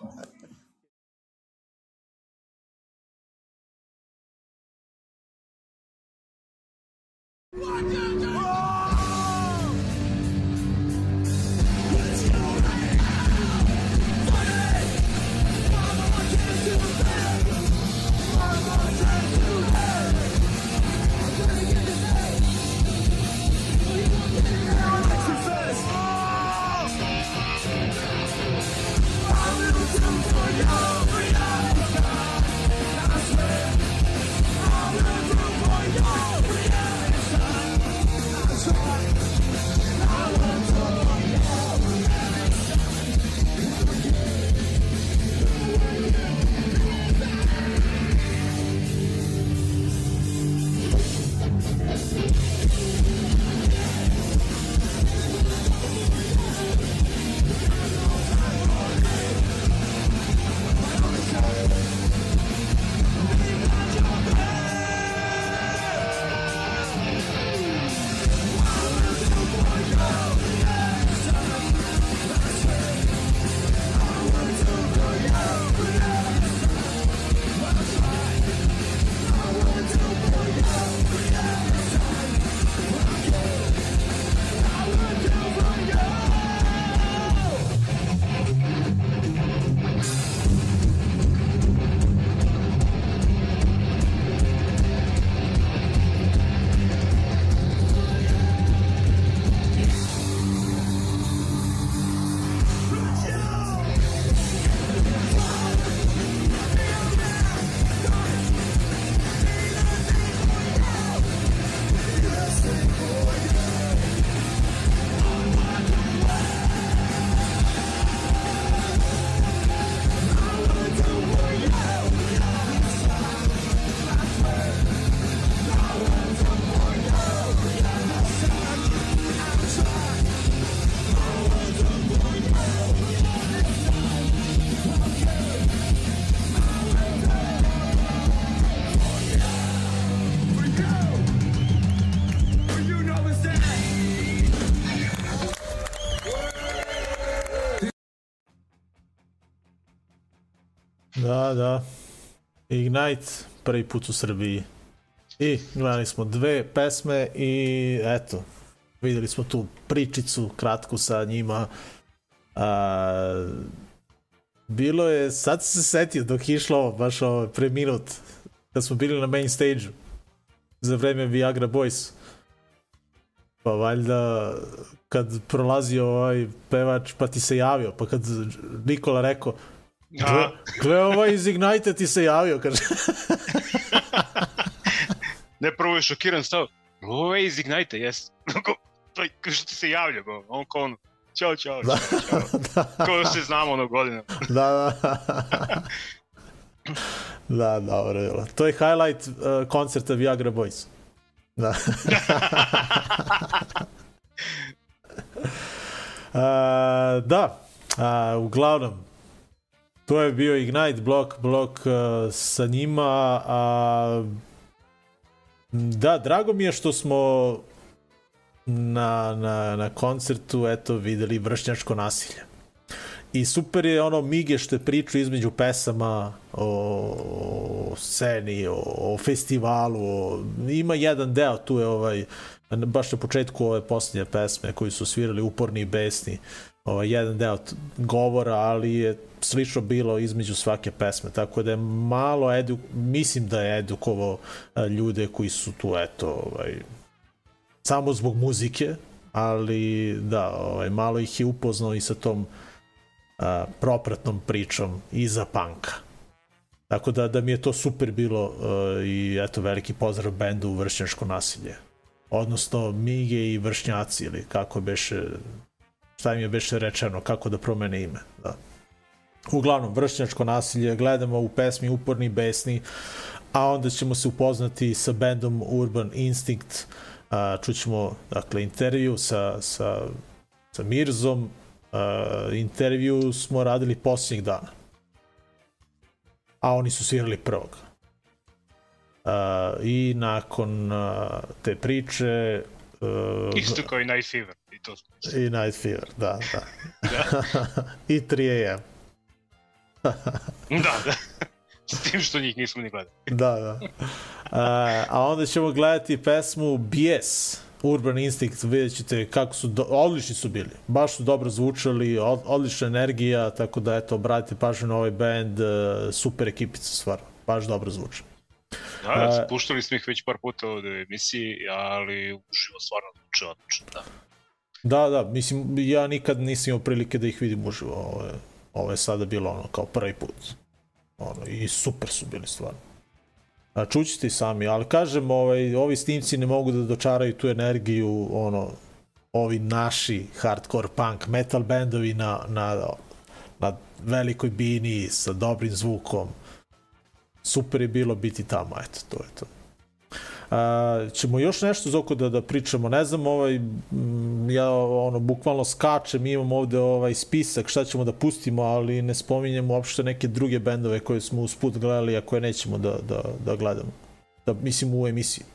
Da. Ignite, prvi put u Srbiji. I gledali smo dve pesme i eto, videli smo tu pričicu kratku sa njima. A, bilo je, sad se setio dok je išlo baš ovo, pre minut, kad smo bili na main stage-u za vreme Viagra Boys. Pa valjda kad prolazio ovaj pevač pa ti se javio, pa kad Nikola rekao Gle, gle ovaj iz Ignite ti se javio, kaže. Ne, prvo je šokiran stav. Ovo je iz Ignite, jes. Što ti se javlja, go. On kao ono, čao, čao, Da. čao, da, Kao da se znamo ono godina. da, da. da, dobro bilo. To je highlight uh, koncerta Viagra Boys. Da. uh, da, uh, uglavnom, to je bio Ignite blok, blok uh, sa njima. A, da, drago mi je što smo na, na, na koncertu eto videli vršnjačko nasilje. I super je ono Mige što je pričao između pesama o, o sceni, o, o festivalu, o, ima jedan deo, tu je ovaj, baš na početku ove posljednje pesme koji su svirali uporni i besni, ovaj, jedan deo govora, ali je slično bilo između svake pesme, tako da je malo edu, mislim da je edukovao a, ljude koji su tu, eto, ovaj, samo zbog muzike, ali da, ovaj, malo ih je upoznao i sa tom a, propratnom pričom iza panka. Tako da, da mi je to super bilo uh, i eto veliki pozdrav bendu Vršnjačko nasilje. Odnosno Mige i Vršnjaci ili kako beše šta im je beše rečeno, kako da promene ime. Da. Uglavnom, vršnjačko nasilje gledamo u pesmi Uporni besni, a onda ćemo se upoznati sa bendom Urban Instinct, a, čućemo dakle, intervju sa, sa, sa Mirzom, a, intervju smo radili posljednjeg dana a oni su svirali prvog. Uh, I nakon uh, te priče... Uh, Isto kao i Night Fever. To. I Night Fever, da, da. Da. I 3 AM. da, da. S tim što njih nismo ni gledali. da, da. Uh, a onda ćemo gledati pesmu BS, Urban Instinct, vidjet ćete kako su, do, odlični su bili, baš su dobro zvučali, od, odlična energija, tako da eto, obratite pažnju na ovaj band, uh, super ekipica stvarno, baš dobro zvuče. Da, da, puštali smo ih već par puta ovde u emisiji, ali uživo stvarno zvuče odlično, da. Da, da, mislim, ja nikad nisam imao prilike da ih vidim uživo, ovo je, ovo je sada bilo ono kao prvi put. Ono, I super su bili stvarno. A čućete i sami, ali kažem, ovaj, ovi snimci ne mogu da dočaraju tu energiju, ono, ovi naši hardcore punk metal bendovi na, na, na velikoj bini sa dobrim zvukom. Super je bilo biti tamo, eto, to je to. A, ćemo još nešto zoko da, da pričamo, ne znam, ovaj, ja ono, bukvalno skačem, imam ovde ovaj spisak šta ćemo da pustimo, ali ne spominjemo uopšte neke druge bendove koje smo usput gledali, a koje nećemo da, da, da gledamo. Da, mislim u emisiji.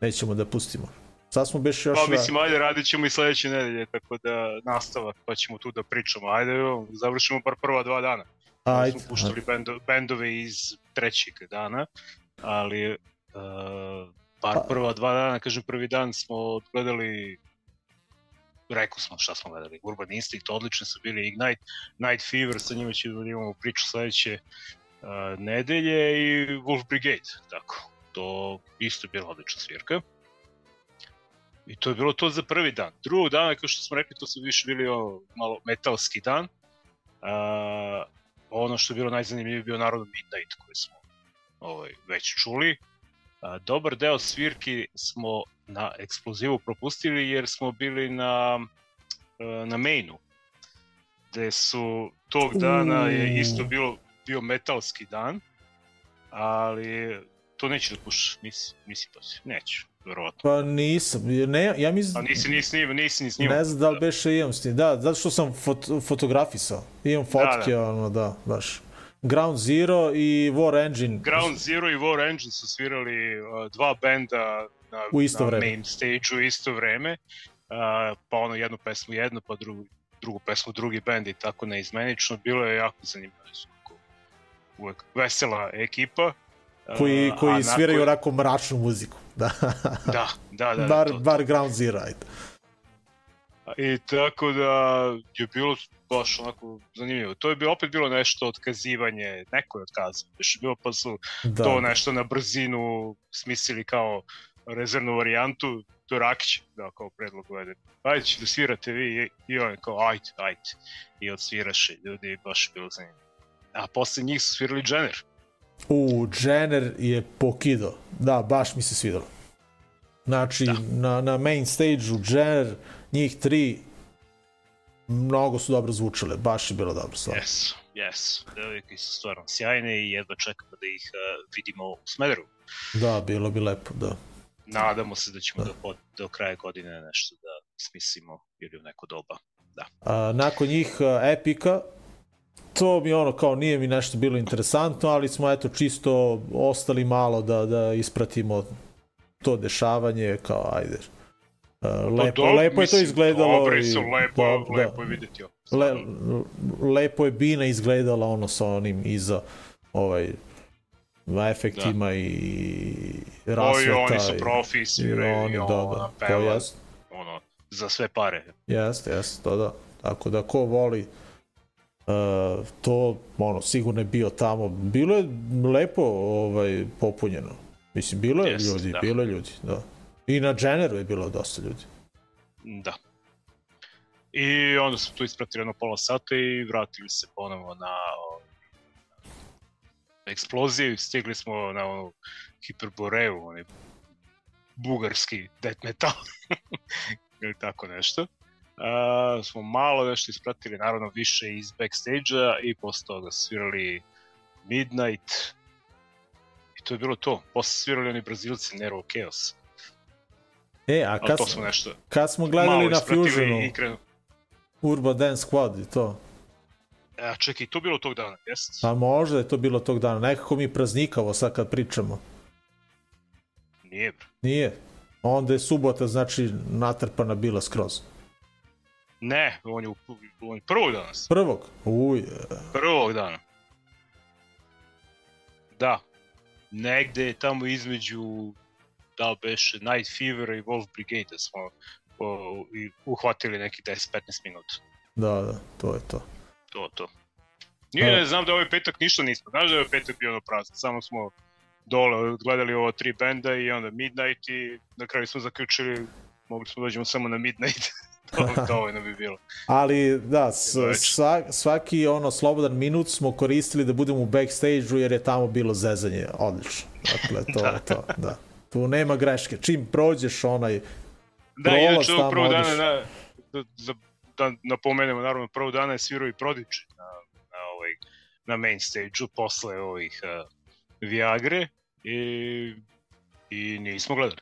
Nećemo da pustimo. Sad smo beš još... Pa mislim, ajde, radit ćemo i sledeće nedelje, tako da nastavak, pa ćemo tu da pričamo. Ajde, završimo bar prva dva dana. Ajde. Smo puštali bendo, bendove iz trećeg dana, ali uh, bar prva dva dana, kažem prvi dan smo odgledali rekao smo šta smo gledali, Urban Instinct, odlični su bili Ignite, Night Fever, sa njima ćemo da imamo priču sledeće uh, nedelje i Wolf Brigade, tako, to isto je bila odlična svirka. I to je bilo to za prvi dan. Drugog dana, kao što smo rekli, to su više bili o, malo metalski dan. Uh, ono što je bilo najzanimljivije bio Narodno Midnight koji smo ovaj, već čuli. Dobar deo svirki smo na eksplozivu propustili jer smo bili na, e, na mainu gde su tog dana je isto bilo, bio metalski dan ali to neću da pušaš, nisi, nisi si, neću, verovatno. Pa nisam, ne, ja mislim... A nisi, nisi, nisi, nisi ni snimao. Ne znam da li beše imam s njim, da, zato što sam fot, fotografisao, imam fotke, da, da. ono, da, baš. Ground Zero i War Engine. Ground Zero i War Engine su svirali uh, dva benda na, u isto na vreme. main stage u isto vreme, uh, pa ono jednu pesmu jedno, pa drugu, drugu pesmu drugi bend i tako neizmenično. Bilo je jako zanimljivo. Uvek vesela ekipa. Koji, Uh, koji a sviraju nakon- onako mračnu muziku. Da, Da, da, da. bar, to- bar Ground Zero, ajde. I tako da je bilo baš onako zanimljivo. To je bilo, opet bilo nešto otkazivanje, neko je otkazao. Je bilo pa su Da. to nešto na brzinu smislili kao rezervnu varijantu do Rakića, da, kao predlog uvede. Ajde da svirate vi i, on kao ajde, ajde. I odsviraše ljudi baš bilo zanimljivo. A posle njih su svirali Jenner. U, Jenner je pokido. Da, baš mi se svidalo. Znači, da. na, na main stage-u Jenner, njih tri, mnogo su dobro zvučale, baš je bilo dobro stvarno. Yes, yes. Devojke su stvarno sjajne i jedva čekamo da ih uh, vidimo u Smederu. Da, bilo bi lepo, da. Nadamo se da ćemo do, pod- do kraja godine nešto da smislimo ili u neko doba. Da. A, nakon njih a, Epika, to mi ono kao nije mi nešto bilo interesantno, ali smo eto čisto ostali malo da, da ispratimo to dešavanje, kao ajde, Uh, lepo, dobro, lepo je to izgledalo. Dobri i- su, lepo, da. lepo je videti. ovo. Le, lepo je Bina izgledala ono sa onim iza ovaj efektima da. i Ovi, rasveta. oni su i- profi, i sviraju, oni, i da, ona da, to peva, jest, ono, za sve pare. jest, jest, da, da. Tako da ko voli uh, to, ono, sigurno je bio tamo. Bilo je lepo ovaj, popunjeno. Mislim, bilo je Jest, ljudi, da. bilo je ljudi, da. I na Jenneru je bilo dosta ljudi. Da. I onda smo tu ispratili jedno pola sata i vratili se ponovo na o, eksploziju. Stigli smo na onu Hiperboreju, onaj bugarski death metal ili tako nešto. A, smo malo nešto ispratili, naravno više iz backstage-a i posle toga svirali Midnight i to je bilo to. Posle svirali oni brazilci Nero Chaos. E, a kad, smo nešto kad smo gledali na Fusionu, i krenu. Urban Dance Squad i to, A čekaj, to bilo tog dana, jeste? pa možda je to bilo tog dana. Nekako mi praznikavo sad kad pričamo. Nije. Nije. Onda je subota, znači, natrpana bila skroz. Ne, on je, u, on je prvog danas. Prvog? Uj, Prvog dana. Da. Negde je tamo između da beše Night Fever i Wolf Brigade da smo o, i uhvatili neki 10-15 minuta. da, da, to je to. To, to. Nije, ne znam da ovaj petak ništa nismo. Znaš da je ovaj petak bio ono prazan. Samo smo dole gledali ovo tri benda i onda Midnight i na kraju smo zaključili mogli smo da dođemo samo na Midnight. dovoljno bi bilo. Ali, da, s, Već. sva, svaki ono slobodan minut smo koristili da budemo u backstage-u jer je tamo bilo zezanje odlično. Dakle, to je to, da. Tu nema greške. Čim prođeš onaj Da, prolaz ovog tamo, prvog dana, na, da, za, da napomenemo, naravno, prvog dana je svirao i Prodigy na, na, ovaj, na main stage-u posle ovih uh, Viagre i, i nismo gledali.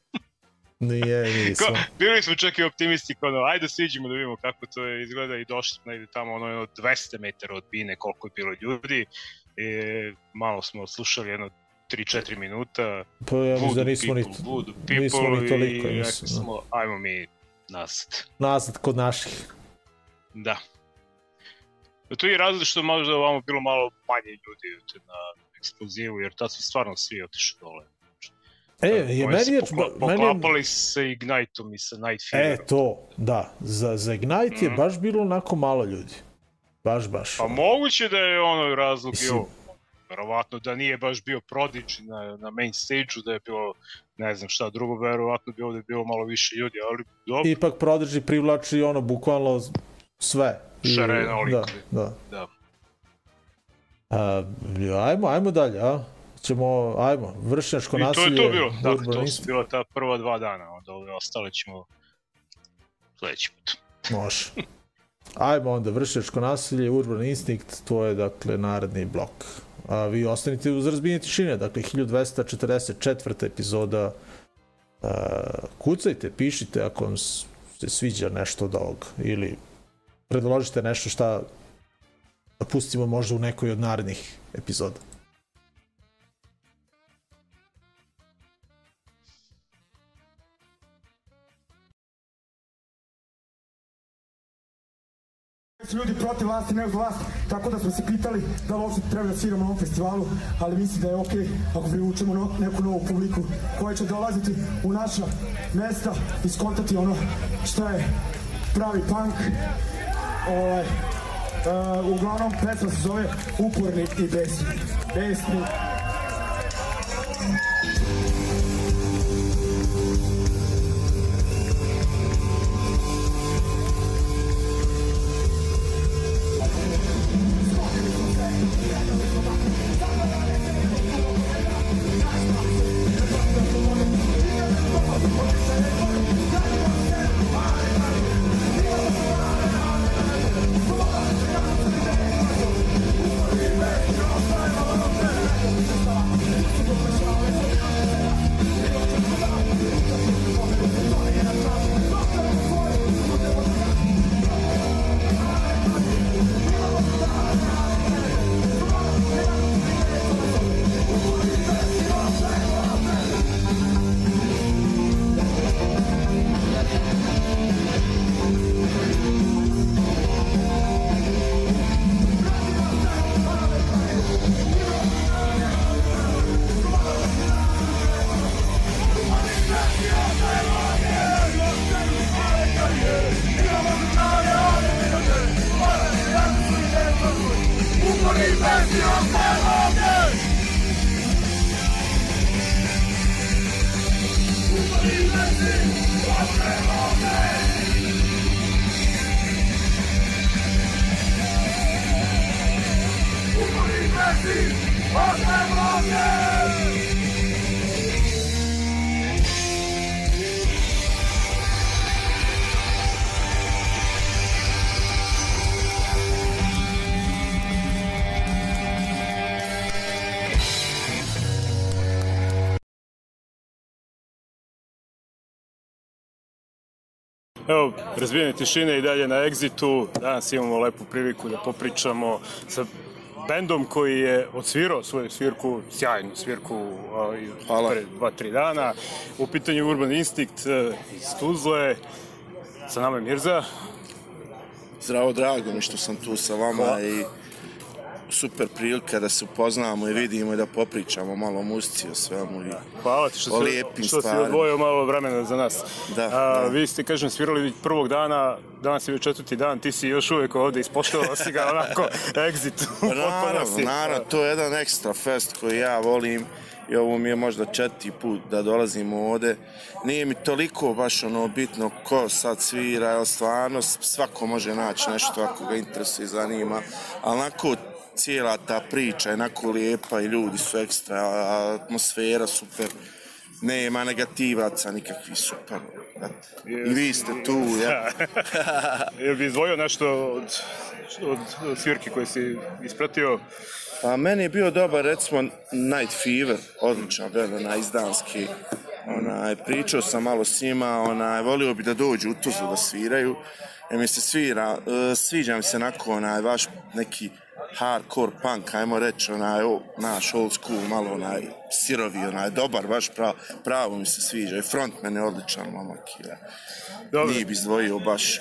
Nije, nismo. Ko, bili smo čak i optimisti, kao ono, ajde siđemo da vidimo kako to je izgleda i došli smo negde tamo ono, jedno 200 metara od bine koliko je bilo ljudi i malo smo slušali jedno 3-4 minuta Pa ja mislim da nismo ni, people, voodoo nismo ni toliko, i rekli da. smo, ajmo mi nazad. nazad kod naših. Da. E, To je razlog što možda ovamo bilo malo manje ljudi na eksplozivu, jer tad su stvarno svi otišli dole. E, je meni je... pokla- meni Poklapali sa Ignite-om i sa Night e, to, da. Za, za Ignite je Mhm. baš bilo onako malo ljudi. Baš, baš. Pa moguće da je ono razlog Mislim- verovatno da nije baš bio Prodigy na, na main stage-u, da je bilo, ne znam šta drugo, verovatno bi ovde bilo malo više ljudi, ali dobro, Ipak Prodigy privlači ono, bukvalno sve. Šarena Da, olikovi. da. da. A, ajmo, ajmo dalje, a? Ćemo, ajmo, vršnjačko I to nasilje. je to bilo, dakle, to su bila ta prva dva dana, onda ove ostale ćemo sledeći put. Može. Ajmo onda, vršnjačko nasilje, Urban Instinct, to je dakle naredni blok. A vi ostanite uz razbijenje tišine, dakle 1244. epizoda. A, kucajte, pišite ako vam se sviđa nešto od ovog ili predložite nešto šta da pustimo možda u nekoj od narednih epizoda. Su ljudi protiv vlasti, ne uz vlast, tako da smo se pitali da li uopšte treba da sviramo na ovom festivalu, ali mislim da je okej ako privučemo no, neku novu publiku koja će dolaziti u naša mesta i skontati ono šta je pravi punk. Ovaj, uh, uglavnom, pesma se zove Uporni i besni. Besni. Evo, razbijene tišine i dalje na Exitu. Danas imamo lepu priliku da popričamo sa bendom koji je odsvirao svoju svirku, sjajnu svirku uh, pre dva, tri dana. U pitanju Urban Instinct uh, iz Tuzle. Sa nama je Mirza. Zdravo, drago mi što sam tu sa vama Hvala. i super prilika da se upoznamo i vidimo i da popričamo malo o muzici, o svemu i Hvala ti što o si, lijepim što si stvarima. odvojio malo vremena za nas. Da, A, da. Vi ste, kažem, svirali prvog dana, danas je već četvrti dan, ti si još uvek ovde, ispoštovao si ga onako exit. Pa Naravno, naravno, to je jedan ekstra fest koji ja volim i ovo mi je možda četiri put da dolazim ovde. Nije mi toliko baš ono bitno ko sad svira, jer stvarno svako može naći nešto ako ga interesuje i zanima, ali onako cijela ta priča je onako lijepa i ljudi su ekstra, atmosfera super. Nema negativaca nikakvih super. I vi ste tu, ja. Jel bi izdvojio nešto od, od, svirke koje si ispratio? Pa meni je bio dobar, recimo, Night Fever, odličan band, onaj izdanski. Onaj, pričao sam malo s njima, onaj, volio bi da dođu u Tuzlu da sviraju. Jer mi se svira, e, sviđa mi se onako onaj vaš neki hardcore punk, ajmo reći, onaj, o, naš old school, malo onaj sirovi, onaj, dobar, baš prav, pravo mi se sviđa. I frontman je odličan, momak. Ja. Dobro. Nije bi izdvojio baš.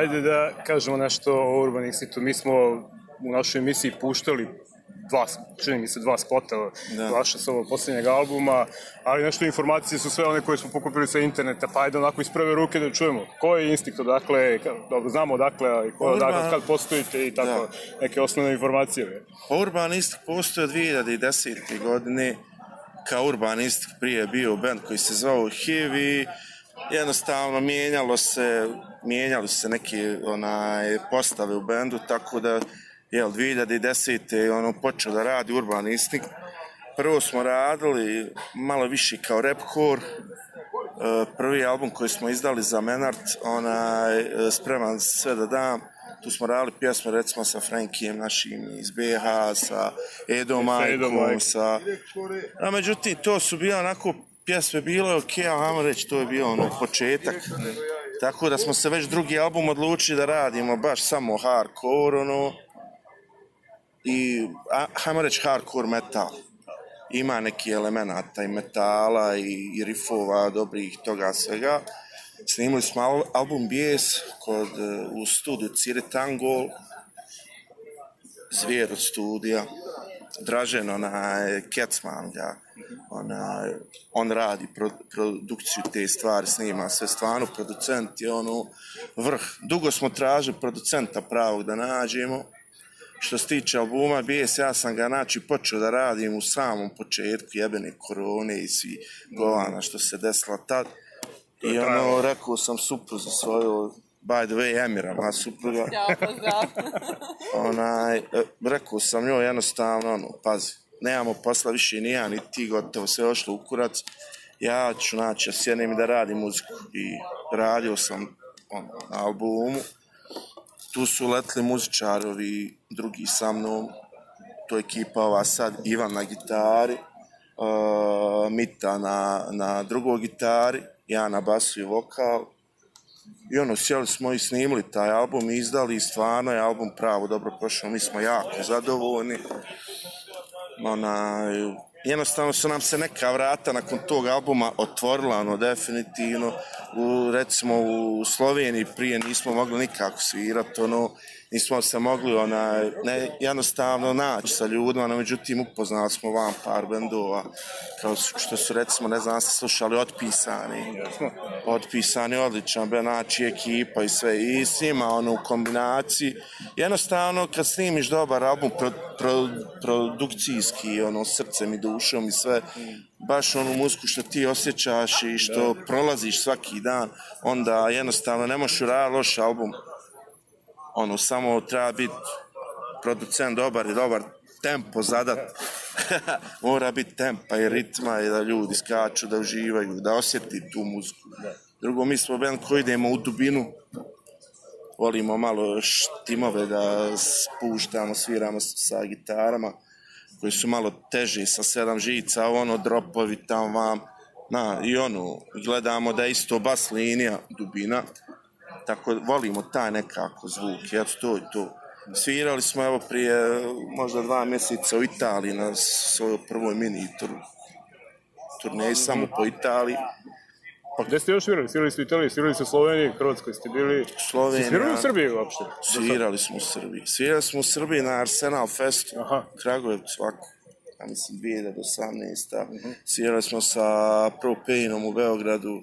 Ajde da kažemo nešto o Urban Institutu. Mi smo u našoj emisiji puštali dva, čini mi se dva spota Da. vaša sa ovog posljednjeg albuma, ali nešto informacije su sve one koje smo pokupili sa interneta, pa ajde onako iz prve ruke da čujemo ko je Instinkt odakle, dobro znamo odakle, ali ko Urban- odakle, kad postojite i tako Da. neke osnovne informacije. Urban Instinct postoje od 2010. godine kao Urban Instinct prije je bio band koji se zvao HIV i jednostavno mijenjalo se mijenjali su se neke onaj, postave u bendu tako da jel, 2010. je ono počeo da radi Urban Instinct prvo smo radili malo više kao rapcore prvi album koji smo izdali za Menart, onaj, e, spreman sve da dam, tu smo radili pjesme recimo sa Frankijem našim iz BH, sa Edo Majkom, sa... A međutim, to su bile onako pjesme, bilo je okej, okay, ajmo reći, to je bio ono početak. Tako da smo se već drugi album odlučili da radimo baš samo hardcore, ono, i, a, ajmo reći, hardcore metal. Ima neki elemenata i metala i, i rifova dobrih toga svega. Snimili smo al, album Bijes kod, e, u studiju Cire Tangol, Zvijer od studija, Dražen, onaj, Kecman ga, onaj, on radi pro, produkciju te stvari, snima sve. Stvarno, producent je ono vrh. Dugo smo tražili producenta pravog da nađemo, što se tiče albuma BS, ja sam ga znači počeo da radim u samom početku jebene korone i svi govana što se desila tad. I ono, rekao sam supruzi svoju, by the way, Emira, moja supruga, Ćao, pozdrav. onaj, e, rekao sam njoj jednostavno, ono, pazi, nemamo posla više ni ja, ni ti, gotovo sve ošlo u kurac, ja ću, znači, ja sjednem i da radim muziku. I radio sam ono, na albumu, tu su letli muzičari, ovi drugi sa mnom, to je ekipa ova sad, Ivan na gitari, uh, Mita na, na drugoj gitari, ja na basu i vokal. I ono, sjeli smo i snimili taj album i izdali i stvarno je album pravo dobro prošao, mi smo jako zadovoljni. Ona, jednostavno su nam se neka vrata nakon tog albuma otvorila, ono, definitivno. U, recimo u Sloveniji prije nismo mogli nikako svirati, ono, nismo se mogli ona, ne, jednostavno naći sa ljudima, no međutim upoznali smo vam par bendova, kao što su recimo, ne znam, da ste slušali Otpisani, Otpisani, odličan band, znači ekipa i sve, i s njima ono u kombinaciji, jednostavno kad snimiš dobar album pro, pro, produkcijski, ono, srcem i dušom i sve, baš onu muziku što ti osjećaš i što prolaziš svaki dan, onda jednostavno ne možeš uraditi loš album. Ono, samo treba biti producent dobar i dobar tempo zadat. Mora biti tempa i ritma i da ljudi skaču, da uživaju, da osjeti tu muziku. Drugo, mi smo band koji idemo u dubinu, volimo malo štimove da spuštamo, sviramo sa gitarama koji su malo teži sa sedam žica, ono dropovi tam vam, na, i ono, gledamo da je isto bas linija, dubina, tako volimo taj nekako zvuk, eto to je to. Svirali smo evo prije možda dva mjeseca u Italiji na svojoj prvoj mini tur, turneji samo po Italiji. Pa gde ste još svirali? Svirali ste u Italiji, svirali ste u Sloveniji, Hrvatskoj ste bili... Slovenija. Ste svirali u Srbiji uopšte? Svirali smo u Srbiji. Svirali smo u Srbiji na Arsenal Festu, Aha. Kragujevcu, ovako. Ja mislim 2018. Uh -huh. Svirali smo sa Propeinom u Beogradu.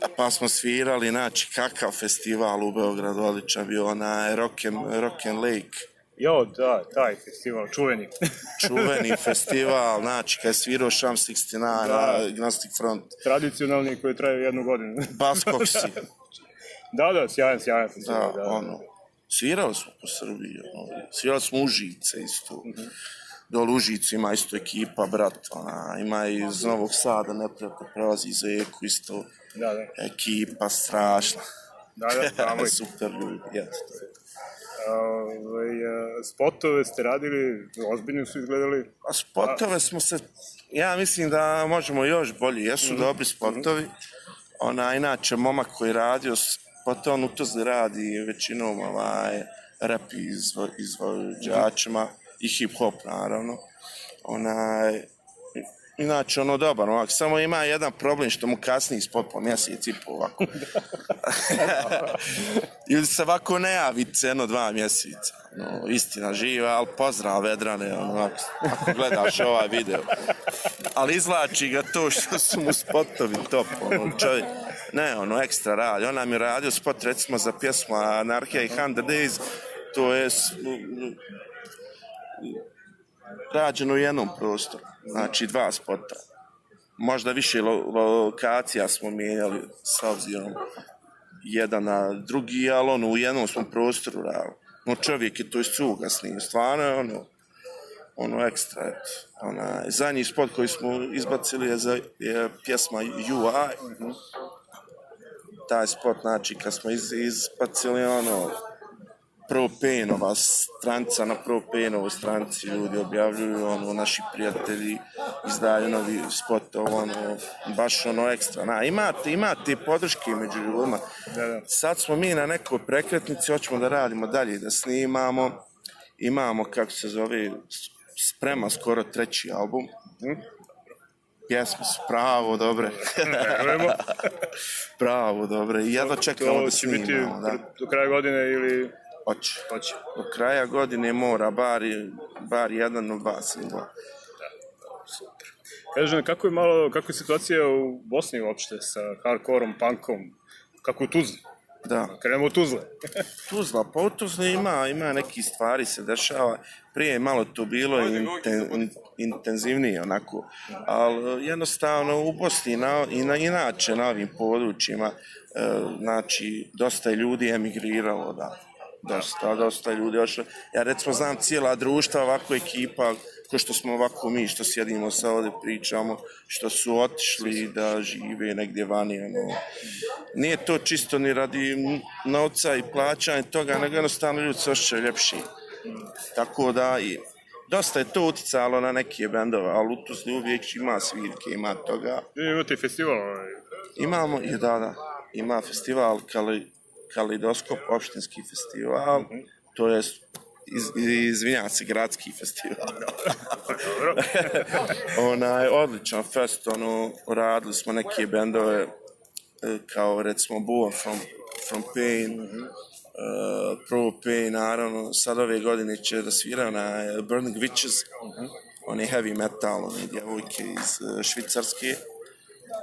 Pa, pa smo svirali, znači, kakav festival u Beogradu, odličan bio onaj Rock and, Rock and Lake. Jo, da, taj festival, čuveni. čuveni festival, znači, kad je svirao Sham 69, da. Agnostic Front. Tradicionalni koji traje jednu godinu. Baskoksi. da, da, sjajan, sjajan festival. Da, da, ono, svirali smo po Srbiji, ono, svirali smo Užice isto. Mm -hmm. Dol Užicu ima isto ekipa, brat, ona, ima iz Novog Sada, neprijatno prelazi iz Eku isto. Da, da. Ekipa strašna. Da, da, tamo Super ljudi, jeste. Ovaj, spotove ste radili, ozbiljno su izgledali? A spotove smo se, ja mislim da možemo još bolje, jesu mm -hmm. dobri spotovi. Ona, inače, momak koji radio spotove, on u Tuzli radi većinom ovaj, rap izvo, izvođačima i hip-hop, naravno. Onaj, Inače, ono dobar, ovak, samo ima jedan problem što mu kasni ispod po mjesec i po ovako. Ili se ovako ne javi ceno dva mjeseca. No, istina živa, ali pozdrav Vedrane, ono, ako gledaš ovaj video. Ali izlači ga to što su mu spotovi top, ono, čovjek. Ne, ono, ekstra radi. On nam je radio spot, recimo, za pjesmu Anarchia i Hundred Days, to je rađeno u jednom prostoru, znači dva spota. Možda više lo lokacija smo mijenjali sa obzirom jedan na drugi, ali ono, u jednom smo prostoru radili. No čovjek je to iz cuga snimio, stvarno je ono, ono ekstra, eto. Ona, zadnji spot koji smo izbacili je, za, je pjesma UI. Taj spot, znači, kad smo iz, izbacili, ono, Propenova stranica na Propenovoj stranici ljudi objavljuju, ono, naši prijatelji izdaju novi spot, ono, baš ono ekstra. Na, imate, imate podrške među ljudima. Da, da. Sad smo mi na nekoj prekretnici, hoćemo da radimo dalje, da snimamo. Imamo, kako se zove, sprema skoro treći album. Hm? Pjesme su pravo dobre. pravo dobre. I jedva čekamo da snimamo. biti da. do kraja godine ili Hoće. Hoće. Do kraja godine mora bar, bar jedan od dva singla. Super. Kaže, kako je malo, kako je situacija u Bosni uopšte sa hardkorom, punkom, kako u Tuzli? Da. Krenemo u Tuzle. Tuzla, pa u Tuzli ima, ima neki stvari se dešava. Prije je malo to bilo inten, in, intenzivnije onako, ali jednostavno u Bosni na, i na, inače na ovim područjima, e, znači, dosta je ljudi emigriralo, da dosta, dosta ljudi ošlo. Ja recimo znam cijela društva, ovako ekipa, ko što smo ovako mi, što sjedimo sa ovde pričamo, što su otišli da žive negdje vani, ono. Nije to čisto ni radi novca i plaćanja toga, nego jednostavno ljudi se osjećaju ljepši. Tako da, i, dosta je to uticalo na neke bendove, ali u Tuzli uvijek ima svirke, ima toga. Imate festival? Imamo, i da, da, ima festival, kali, Kalidoskop opštinski festival, mm -hmm. to je iz, izvinjam se, gradski festival. Ona je odličan fest, ono, radili smo neke bendove kao recimo Born from, from Pain, mm -hmm. uh, Pro Pain, naravno, sad ove godine će da svira na Burning Witches, mm -hmm. on je heavy metal, on je djevojke iz uh, Švicarske.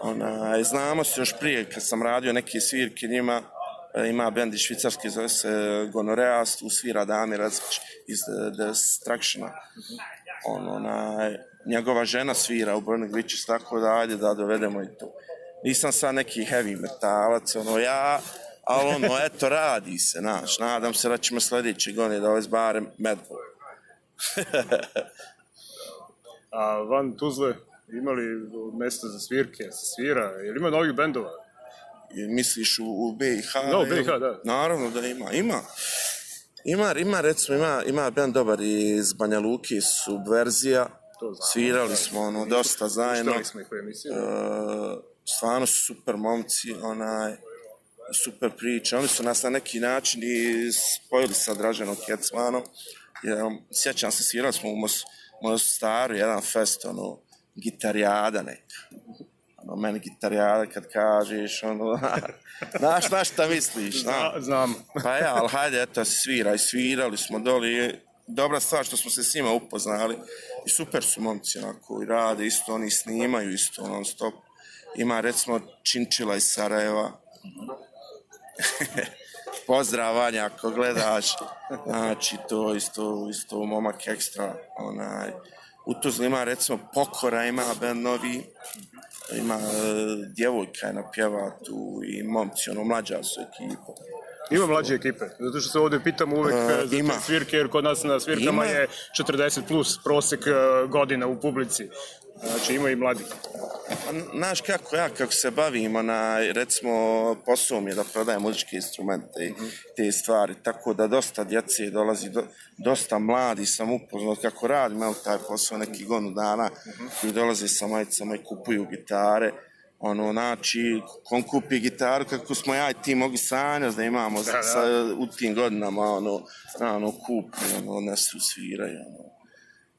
Ona, znamo se još prije, kad sam radio neke svirke njima, E, ima bend iz Švicarske, zove se Gonoreas, tu svira Dami Različ iz Destructiona. on, onaj, njegova žena svira u Burning Witches, tako da ajde da dovedemo i to. Nisam sad neki heavy metalac, ono ja, ali ono, eto, radi se, znaš, nadam se da ćemo sljedeće godine dovesti barem Madball. A van Tuzle imali mesta za svirke, se svira, ili ima novih bendova? Misliš u, u BiH? Da, u BiH, da. Naravno da ima, ima. Ima, ima recimo, ima, ima band dobar iz Banja Luki, Subverzija, To znam. svirali smo ono, dosta zajedno. Puštali smo ih u emisiji. E, stvarno su super momci, onaj, super priče. Oni su nas na neki način i spojili sa Draženom Kecmanom. Jer, sjećam se, svirali smo u Mos, Mostaru, jedan fest, ono, gitarijada neka. Ono, meni gitarijada kad kažeš, ono, znaš na šta misliš, na? znam. Pa ja, ali hajde, eto, sviraj, svirali smo doli. Dobra stvar što smo se s njima upoznali. I super su momci, onako, i rade, isto oni snimaju, isto non stop. Ima, recimo, Činčila iz Sarajeva. Pozdrav, Vanja, ako gledaš. Znači, to isto, isto momak ekstra. Onaj, u Tuzli ima, recimo, Pokora ima band novi. Ima e, djevojka je napjeva tu i momci, ono, mlađa su ekipa. Ima mlađe ekipe, zato što se ovdje pitam uvek E, e, za ima. svirke, jer kod nas na svirkama Ima. je 40 plus prosek godina u publici. Znači ima i mladih. Pa, Znaš kako ja, kako se bavim, na, recimo, posao mi je da prodajem muzičke instrumente i te stvari, tako da dosta djece dolazi, do, dosta mladi sam upoznao kako radim, evo taj posao neki godinu dana, koji dolaze sa majicama i kupuju gitare, ono, znači, kon kupi gitaru, kako smo ja i ti mogli sanjati da imamo Da, da. Sa, u tim godinama, ono, ono, kupi, ono, nesu sviraju, ono,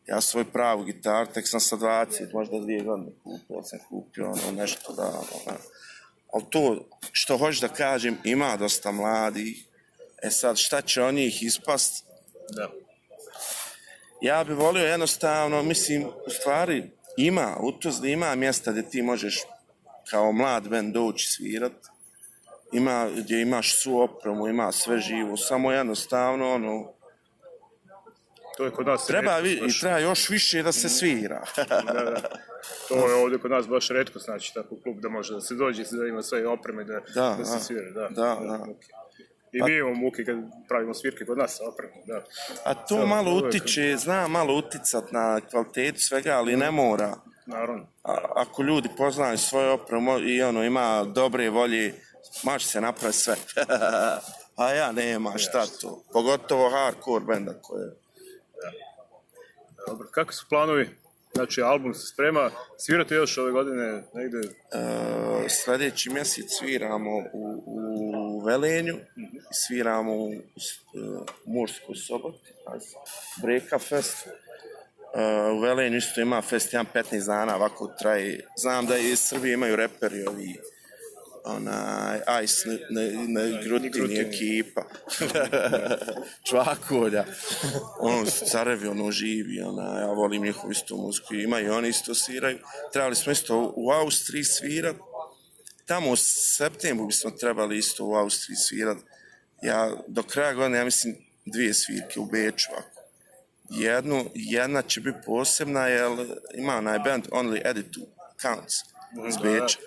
ja svoju pravu gitaru, tek sam sa 20, možda dvije godine kupio, sam kupio ono nešto da, ono, ali to što hoću da kažem, ima dosta mladih, e sad šta će od njih ispast, Da. ja bi volio jednostavno, mislim, u stvari ima, u Tuzli ima mjesta gdje ti možeš kao mlad band doći svirat, ima, gdje imaš svu opremu, ima sve živo, samo jednostavno, ono, To je kod nas treba, vi, retko, baš. treba još više da se svira. Da, da. To je ovdje kod nas baš redko, znači tako klub da može da se dođe, da ima sve opreme, da, Da, da se da. svira. Da, Da, da. muke. I mi imamo muke kad pravimo svirke kod nas sa opremom, da. A to Evo, malo uvek- utiče, zna malo uticat na kvalitetu svega, ali ne mora. Naravno. A, ako ljudi poznaju svoju opremu i ono ima dobre volje, može se napraviti sve. A ja nema, šta to? Pogotovo hardcore benda koje... Dobro, kakvi su planovi? Znači, album se sprema, svirate još ove godine negde? E, sljedeći mjesec sviramo u, u Velenju, sviramo u, u Murskoj soboti, Breka Fest. E, u Velenju isto ima fest, jedan 15 dana, ovako traje. Znam da i iz Srbije imaju reperi ovi, onaj, Ice, ne, ne, ne Grutini ekipa, Čvakolja, on su carevi, ono živi, ona, ja volim njihovu istu muziku, ima i oni isto sviraju. Trebali smo isto u Austriji svirat, tamo u septembru bismo trebali isto u Austriji svirat. Ja, do kraja godine, ja mislim, dvije svirke u Beču, ako. Jednu, jedna će biti posebna, jer ima onaj band Only Attitude Counts iz Da, Beča.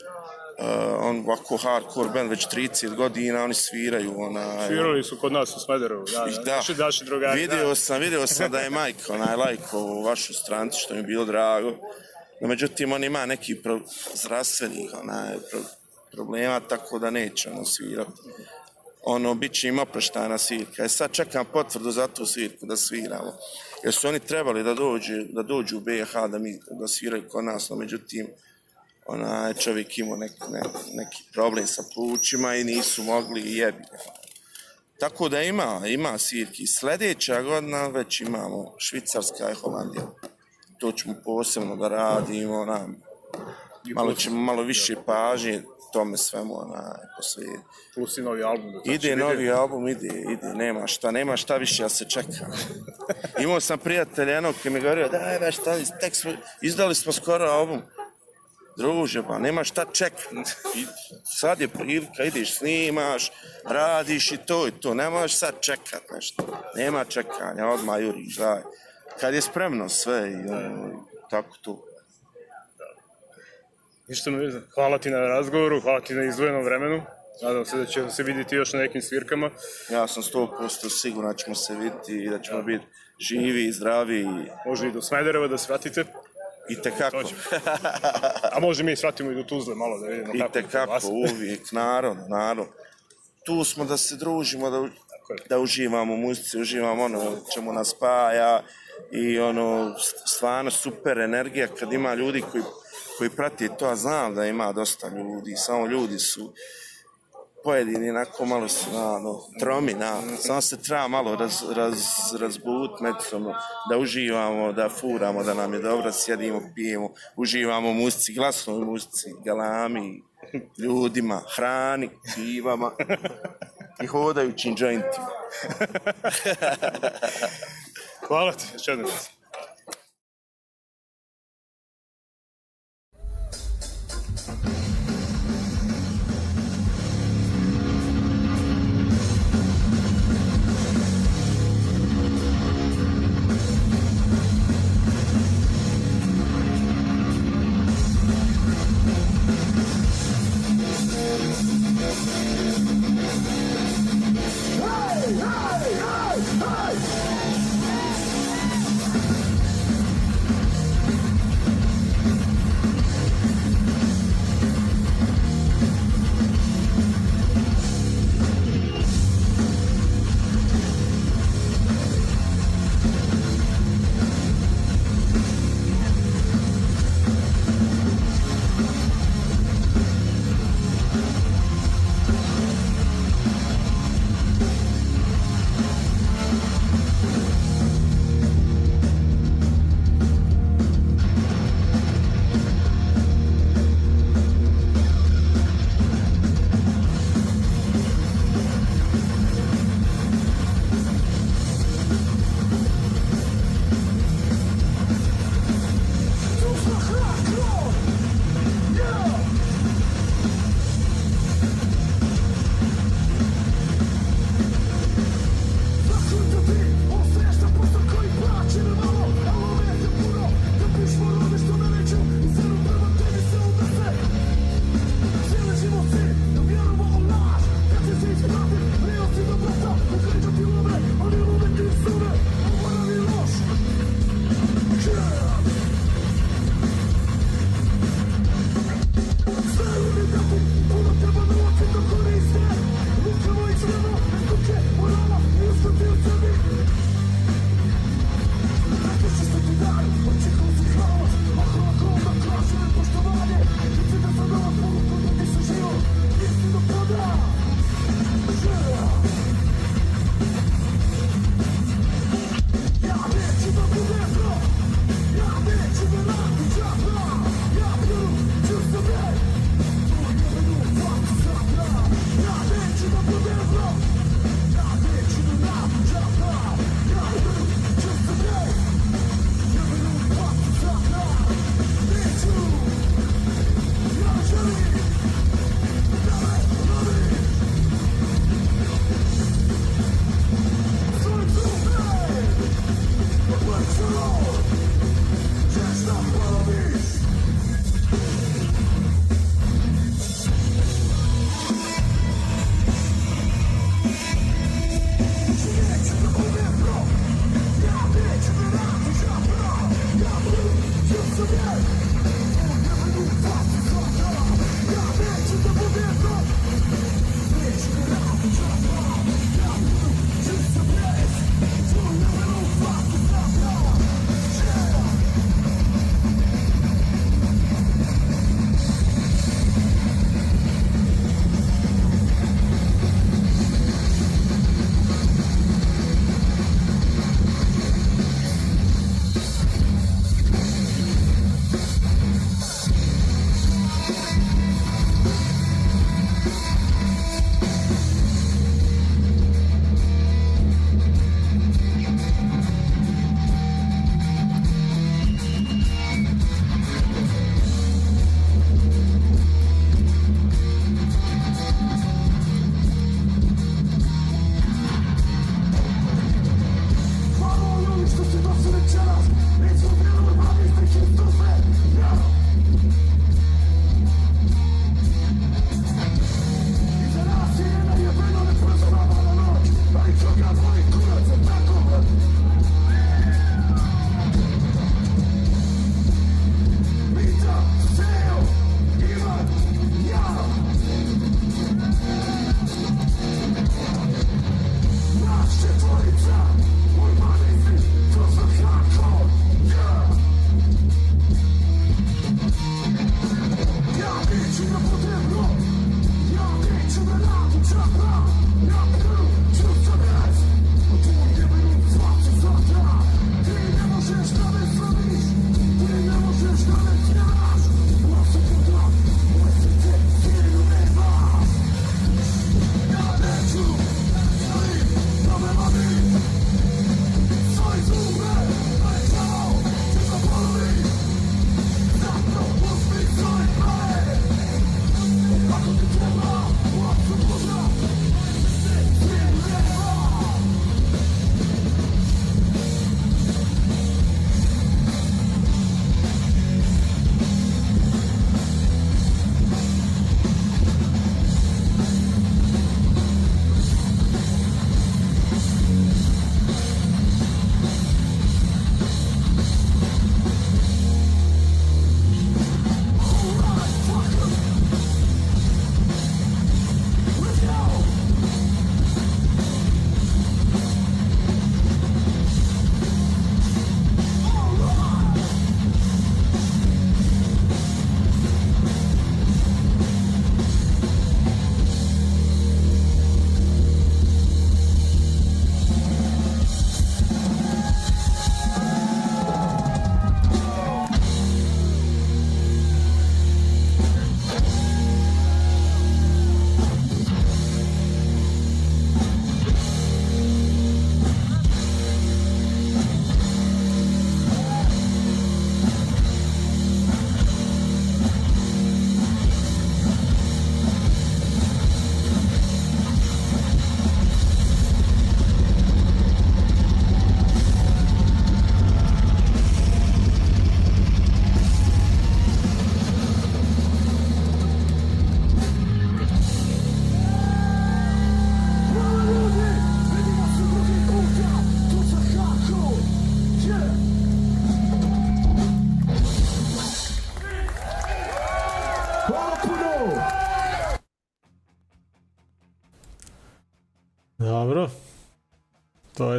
Uh, on ovako hardcore band već 30 godina, oni sviraju onaj... Svirali su kod nas u Smederevu, da, da. Da, Naši, naši drugari, vidio da. sam, vidio sam da je Majko onaj lajko u vašu strancu, što mi je bilo drago. No, međutim, on ima neki pro, zdravstvenih onaj, pro, problema, tako da neće ono svirati. Ono, bit će im oproštana svirka. E sad čekam potvrdu za tu svirku da sviramo. Jer su oni trebali da dođu, da dođu u BiH da, mi, da sviraju kod nas, no međutim, onaj čovjek imao nek, ne, neki problem sa plućima i nisu mogli jebi. Tako da ima, ima svirki. Sljedeća godina već imamo Švicarska i Holandija. To ćemo posebno da radimo, nam, malo ćemo malo više pažnje tome svemu onaj, posvetiti. Plus i novi album. Da Ide novi album, ide, ide, nema šta, nema šta više da se čeka. Imao sam prijatelja jednog koji mi govorio, daj, daj, šta, tek smo, izdali smo skoro album. Druže, pa nema šta. I Sad je prilika, ideš, snimaš, radiš i to i to. Ne možeš sad čekat nešto. Nema čekanja, odmah juriš, daj. kad je spremno sve i ono, tako to. Ništa mi hvala ti na razgovoru, hvala ti na izdvojenom vremenu. Nadam se da ćemo se vidjeti još na nekim svirkama. Ja sam 100% siguran da ćemo se vidjeti i da ćemo biti živi i zdravi. Može i do Smedereva da svratite. I tekako. A može mi svratimo i do Tuzle malo da vidimo I kako vas. tekako, uvijek, naravno, naravno. Tu smo da se družimo, da, da uživamo u muzici, uživamo ono čemu nas spaja i ono, st- stvarno super energija kad ima ljudi koji, koji prati to, a znam da ima dosta ljudi, samo ljudi su pojedini onako malo su ono, tromi, na, samo se treba malo raz, raz, razbut međusobno, da uživamo, da furamo, da nam je dobro, sjedimo, pijemo, uživamo muzici, glasnoj muzici, galami, ljudima, hrani, pivama i hodajućim jointima. Hvala ti, još.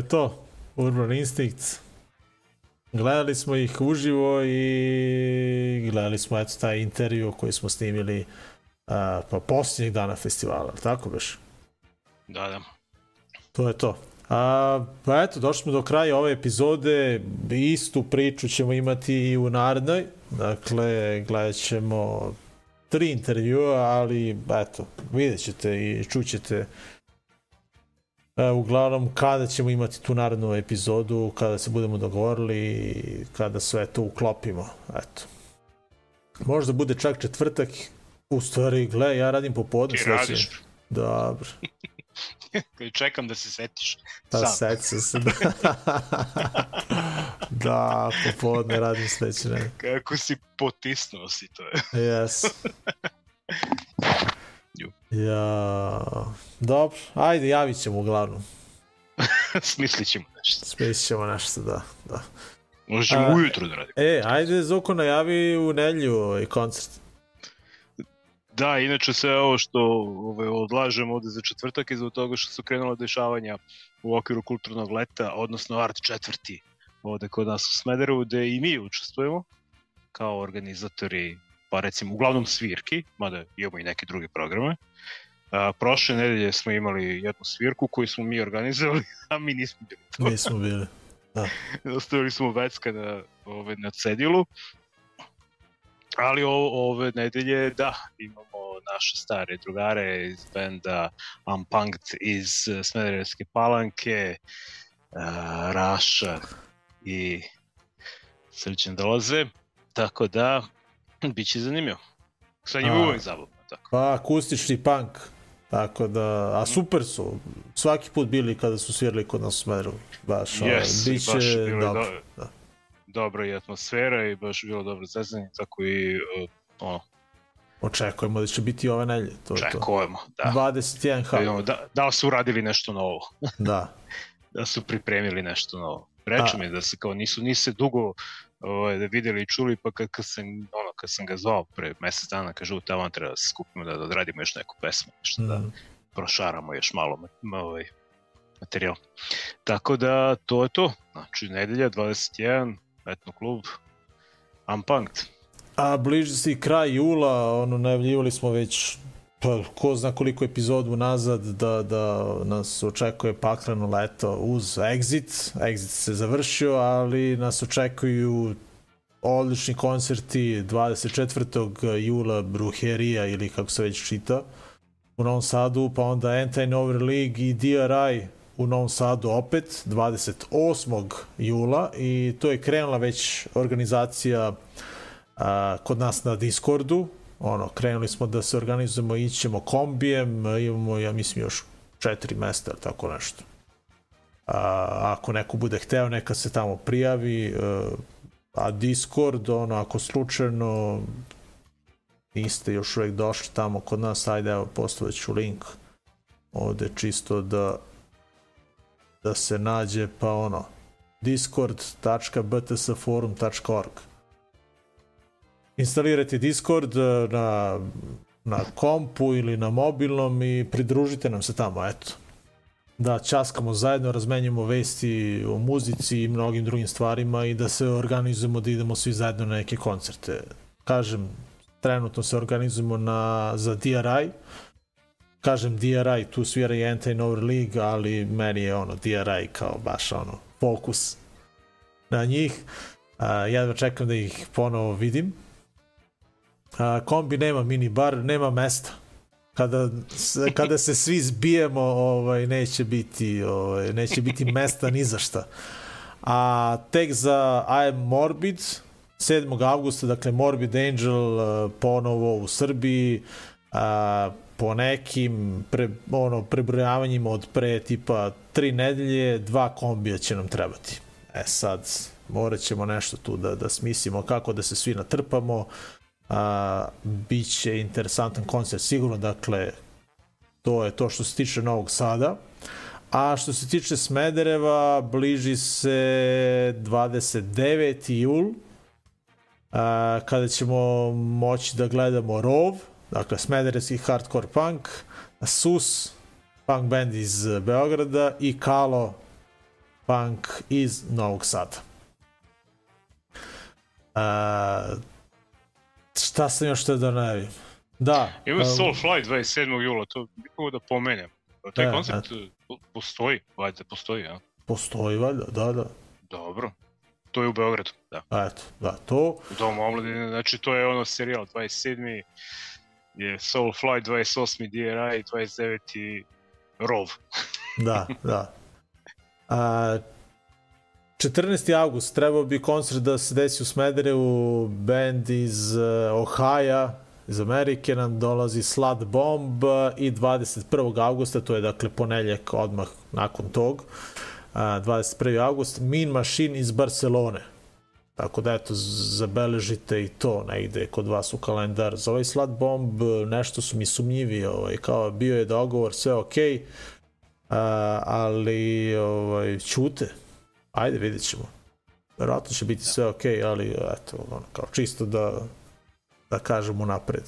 To. Urban Instinct. Gledali smo ih uživo i gledali smo eto taj intervju koji smo snimili a, pa posljednjeg dana festivala, tako beš? Da, da. To je to. A, pa eto, došli smo do kraja ove epizode. Istu priču ćemo imati i u narednoj. Dakle, gledat ćemo tri intervjua, ali eto, vidjet ćete i čućete uglavnom, kada ćemo imati tu narednu epizodu, kada se budemo dogovorili kada sve to uklopimo. Eto. Možda bude čak četvrtak. U stvari, gle, ja radim popodne. Ti radiš. Dobro. Čekam da se setiš. Pa seti se. Da. da, popodne radim sledeće. Kako si potisnuo si to. Yes. Ja, dobro, ajde, javit ćemo uglavnom. Smislit ćemo nešto. Smislit ćemo nešto, da. da. Možemo A, ujutru da radimo. E, ajde Zoko najavi u nelju ovaj koncert. Da, inače sve ovo što ovaj, odlažemo ovde za četvrtak je zbog toga što su krenula dešavanja u okviru kulturnog leta, odnosno Art četvrti ovde kod nas u Smederevu, gde i mi učestvujemo kao organizatori, pa recimo uglavnom svirki, mada imamo i neke druge programe. A, prošle nedelje smo imali jednu svirku koju smo mi organizovali, a mi nismo bili to. Nismo bili. Da. Ostavili smo vecka na, ove, na cedilu. Ali o, ove nedelje, da, imamo naše stare drugare iz benda Unpunked iz eh, Smederevske palanke, uh, Raša i Srđan dolaze. Tako da, bit će zanimljivo. Sa njima A. uvek zabavno. Tako. Pa, akustični punk. Tako da, a super su. Svaki put bili kada su svirali kod nas u Smederevu. Baš, ovaj, Yes, biće baš bilo dobro. do- Da. dobra i atmosfera i baš bilo dobro zezanje, tako i uh, ono, Očekujemo da će biti ove nelje. To je to. Očekujemo, da. 21 Da, H. vidimo da, da li su uradili nešto novo, Da. da su pripremili nešto novo. Reče mi da se kao nisu ni se dugo ovaj, da videli i čuli, pa kad, kad, sam, ono, kad sam ga zvao pre mesec dana, kaže u tamo treba da se skupimo da, da odradimo još neku pesmu, nešto da Mm. prošaramo još malo ma- ovaj, materijal. Tako da to je to. Znači, nedelja 21, etno klub, Unpunked. A bliži se i kraj jula, ono, najavljivali smo već pa ko zna koliko epizodu nazad da, da nas očekuje pakleno leto uz Exit. Exit se završio, ali nas očekuju odlični koncerti 24. jula Bruherija ili kako se već čita u Novom Sadu, pa onda Anti-Nover League i DRI u Novom Sadu opet 28. jula i to je krenula već organizacija a, kod nas na Discordu ono, krenuli smo da se organizujemo, ićemo kombijem, imamo, ja mislim, još četiri mesta, tako nešto. A, ako neko bude hteo, neka se tamo prijavi, a Discord, ono, ako slučajno niste još uvek došli tamo kod nas, ajde, evo, postavit link ovde čisto da da se nađe, pa ono, discord.btsforum.org instalirajte Discord eh, na, na kompu ili na mobilnom i pridružite nam se tamo, eto. Da časkamo zajedno, razmenjamo vesti o muzici i mnogim drugim stvarima i da se organizujemo da idemo svi zajedno na neke koncerte. Kažem, trenutno se organizujemo na, za DRI, kažem DRI, tu svira i Anti-Nover League, ali meni je ono DRI kao baš ono fokus na njih. Uh, jedva čekam da ih ponovo vidim A, kombi nema mini bar, nema mesta. Kada, kada se svi zbijemo, ovaj, neće biti, ovaj, neće biti mesta ni za šta. A tek za I am Morbid, 7. avgusta, dakle Morbid Angel ponovo u Srbiji, a, po nekim pre, ono, prebrojavanjima od pre tipa tri nedelje, dva kombija će nam trebati. E sad, morat ćemo nešto tu da, da smislimo kako da se svi natrpamo, a, bit će interesantan koncert sigurno, dakle to je to što se tiče Novog Sada. A što se tiče Smedereva, bliži se 29. jul, a, kada ćemo moći da gledamo Rov, dakle Smederevski hardcore punk, Sus, punk band iz Beograda i Kalo, punk iz Novog Sada. A, Šta sam još te da najavim? Da. Ima um, Soulfly 27. jula, to bih da pomenem. Taj Da, koncept postoji, valjda postoji, ja? Postoji valjda, da, da. Dobro. To je u Beogradu, da. Eto, da, to. U Domu omladine, znači to je ono serijal 27. je Soulfly, 28. DRI, 29. Rov. da, da. A, 14. august trebao bi koncert da se desi u Smederevu, band iz uh, Ohio, iz Amerike nam dolazi Slut Bomb i 21. augusta, to je dakle poneljak odmah nakon tog, uh, 21. august, Mean Machine iz Barcelone. Tako da eto, zabeležite i to negde kod vas u kalendar. Za ovaj Slut Bomb nešto su mi sumnjivi, ovaj, kao bio je dogovor, sve okej, okay, uh, ali ovaj, ćute, ajde vidjet ćemo. Verovatno će biti sve ok, ali eto, ono, kao čisto da, da kažemo napred.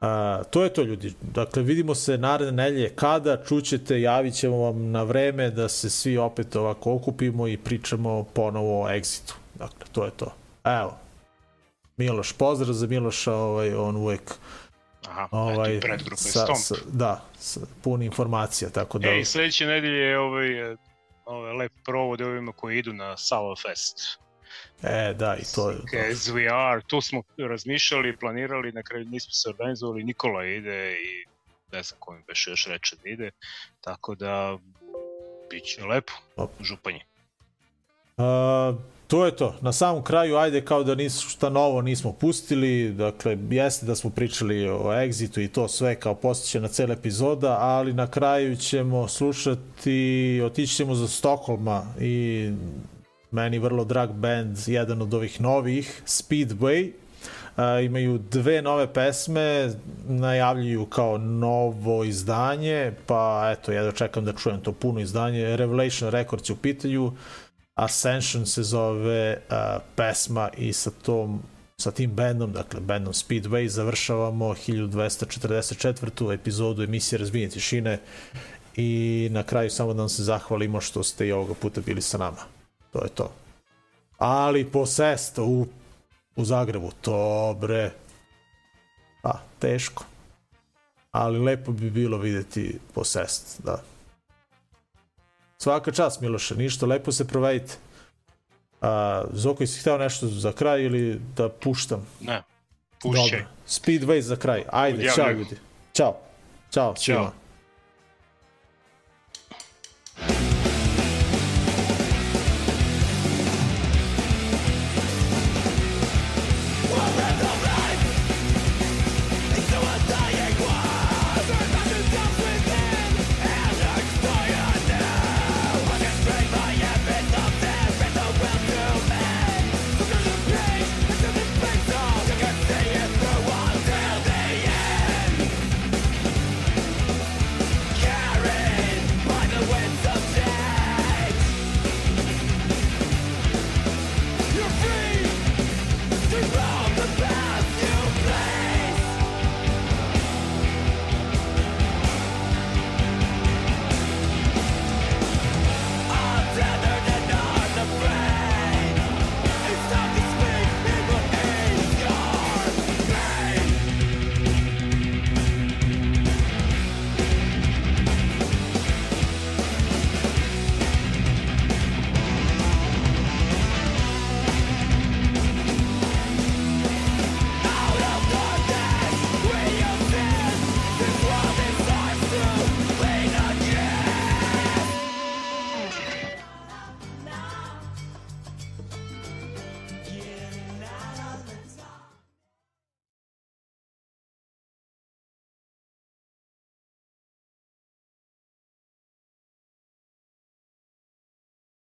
A, to je to ljudi. Dakle, vidimo se naredne nelje kada čućete, javit ćemo vam na vreme da se svi opet ovako okupimo i pričamo ponovo o Exitu. Dakle, to je to. Evo, Miloš, pozdrav za Miloša, ovaj, on uvek Aha, ovaj, eto, predgrupe sa, sa, da, sa, pun informacija, tako da... Ej, sledeće nedelje je ovaj, ovaj lep provod ovima koji idu na Sava Fest. E, da, i to je... As we are, tu smo razmišljali, planirali, na kraju nismo se organizovali, Nikola ide i ne znam kojim već još reče da ide, tako da bit će lepo, županje. A, to je to. Na samom kraju, ajde kao da nisu šta novo nismo pustili, dakle, jeste da smo pričali o Exitu i to sve kao posjećena cela epizoda, ali na kraju ćemo slušati, otići ćemo za Stokholma i meni vrlo drag band, jedan od ovih novih, Speedway, a, imaju dve nove pesme, najavljuju kao novo izdanje, pa eto, ja da čekam da čujem to puno izdanje. Revelation Records u pitanju, Ascension se zove uh, pesma i sa tom sa tim bandom, dakle bandom Speedway, završavamo 1244. epizodu emisije Razbijenje tišine i na kraju samo da vam se zahvalimo što ste i ovoga puta bili sa nama. To je to. Ali po sest u, u Zagrebu, to bre, pa, teško. ali lepo bi bilo videti posest, da. Svaka čast Miloše, ništa, lepo se provedite. A, Zoko, si hteo nešto za kraj ili da puštam? Ne, pušćaj. Dobro. Speedway za kraj. Ajde, Odjavljuj. čao ljudi. Ćao. Ćao svima. Ćao.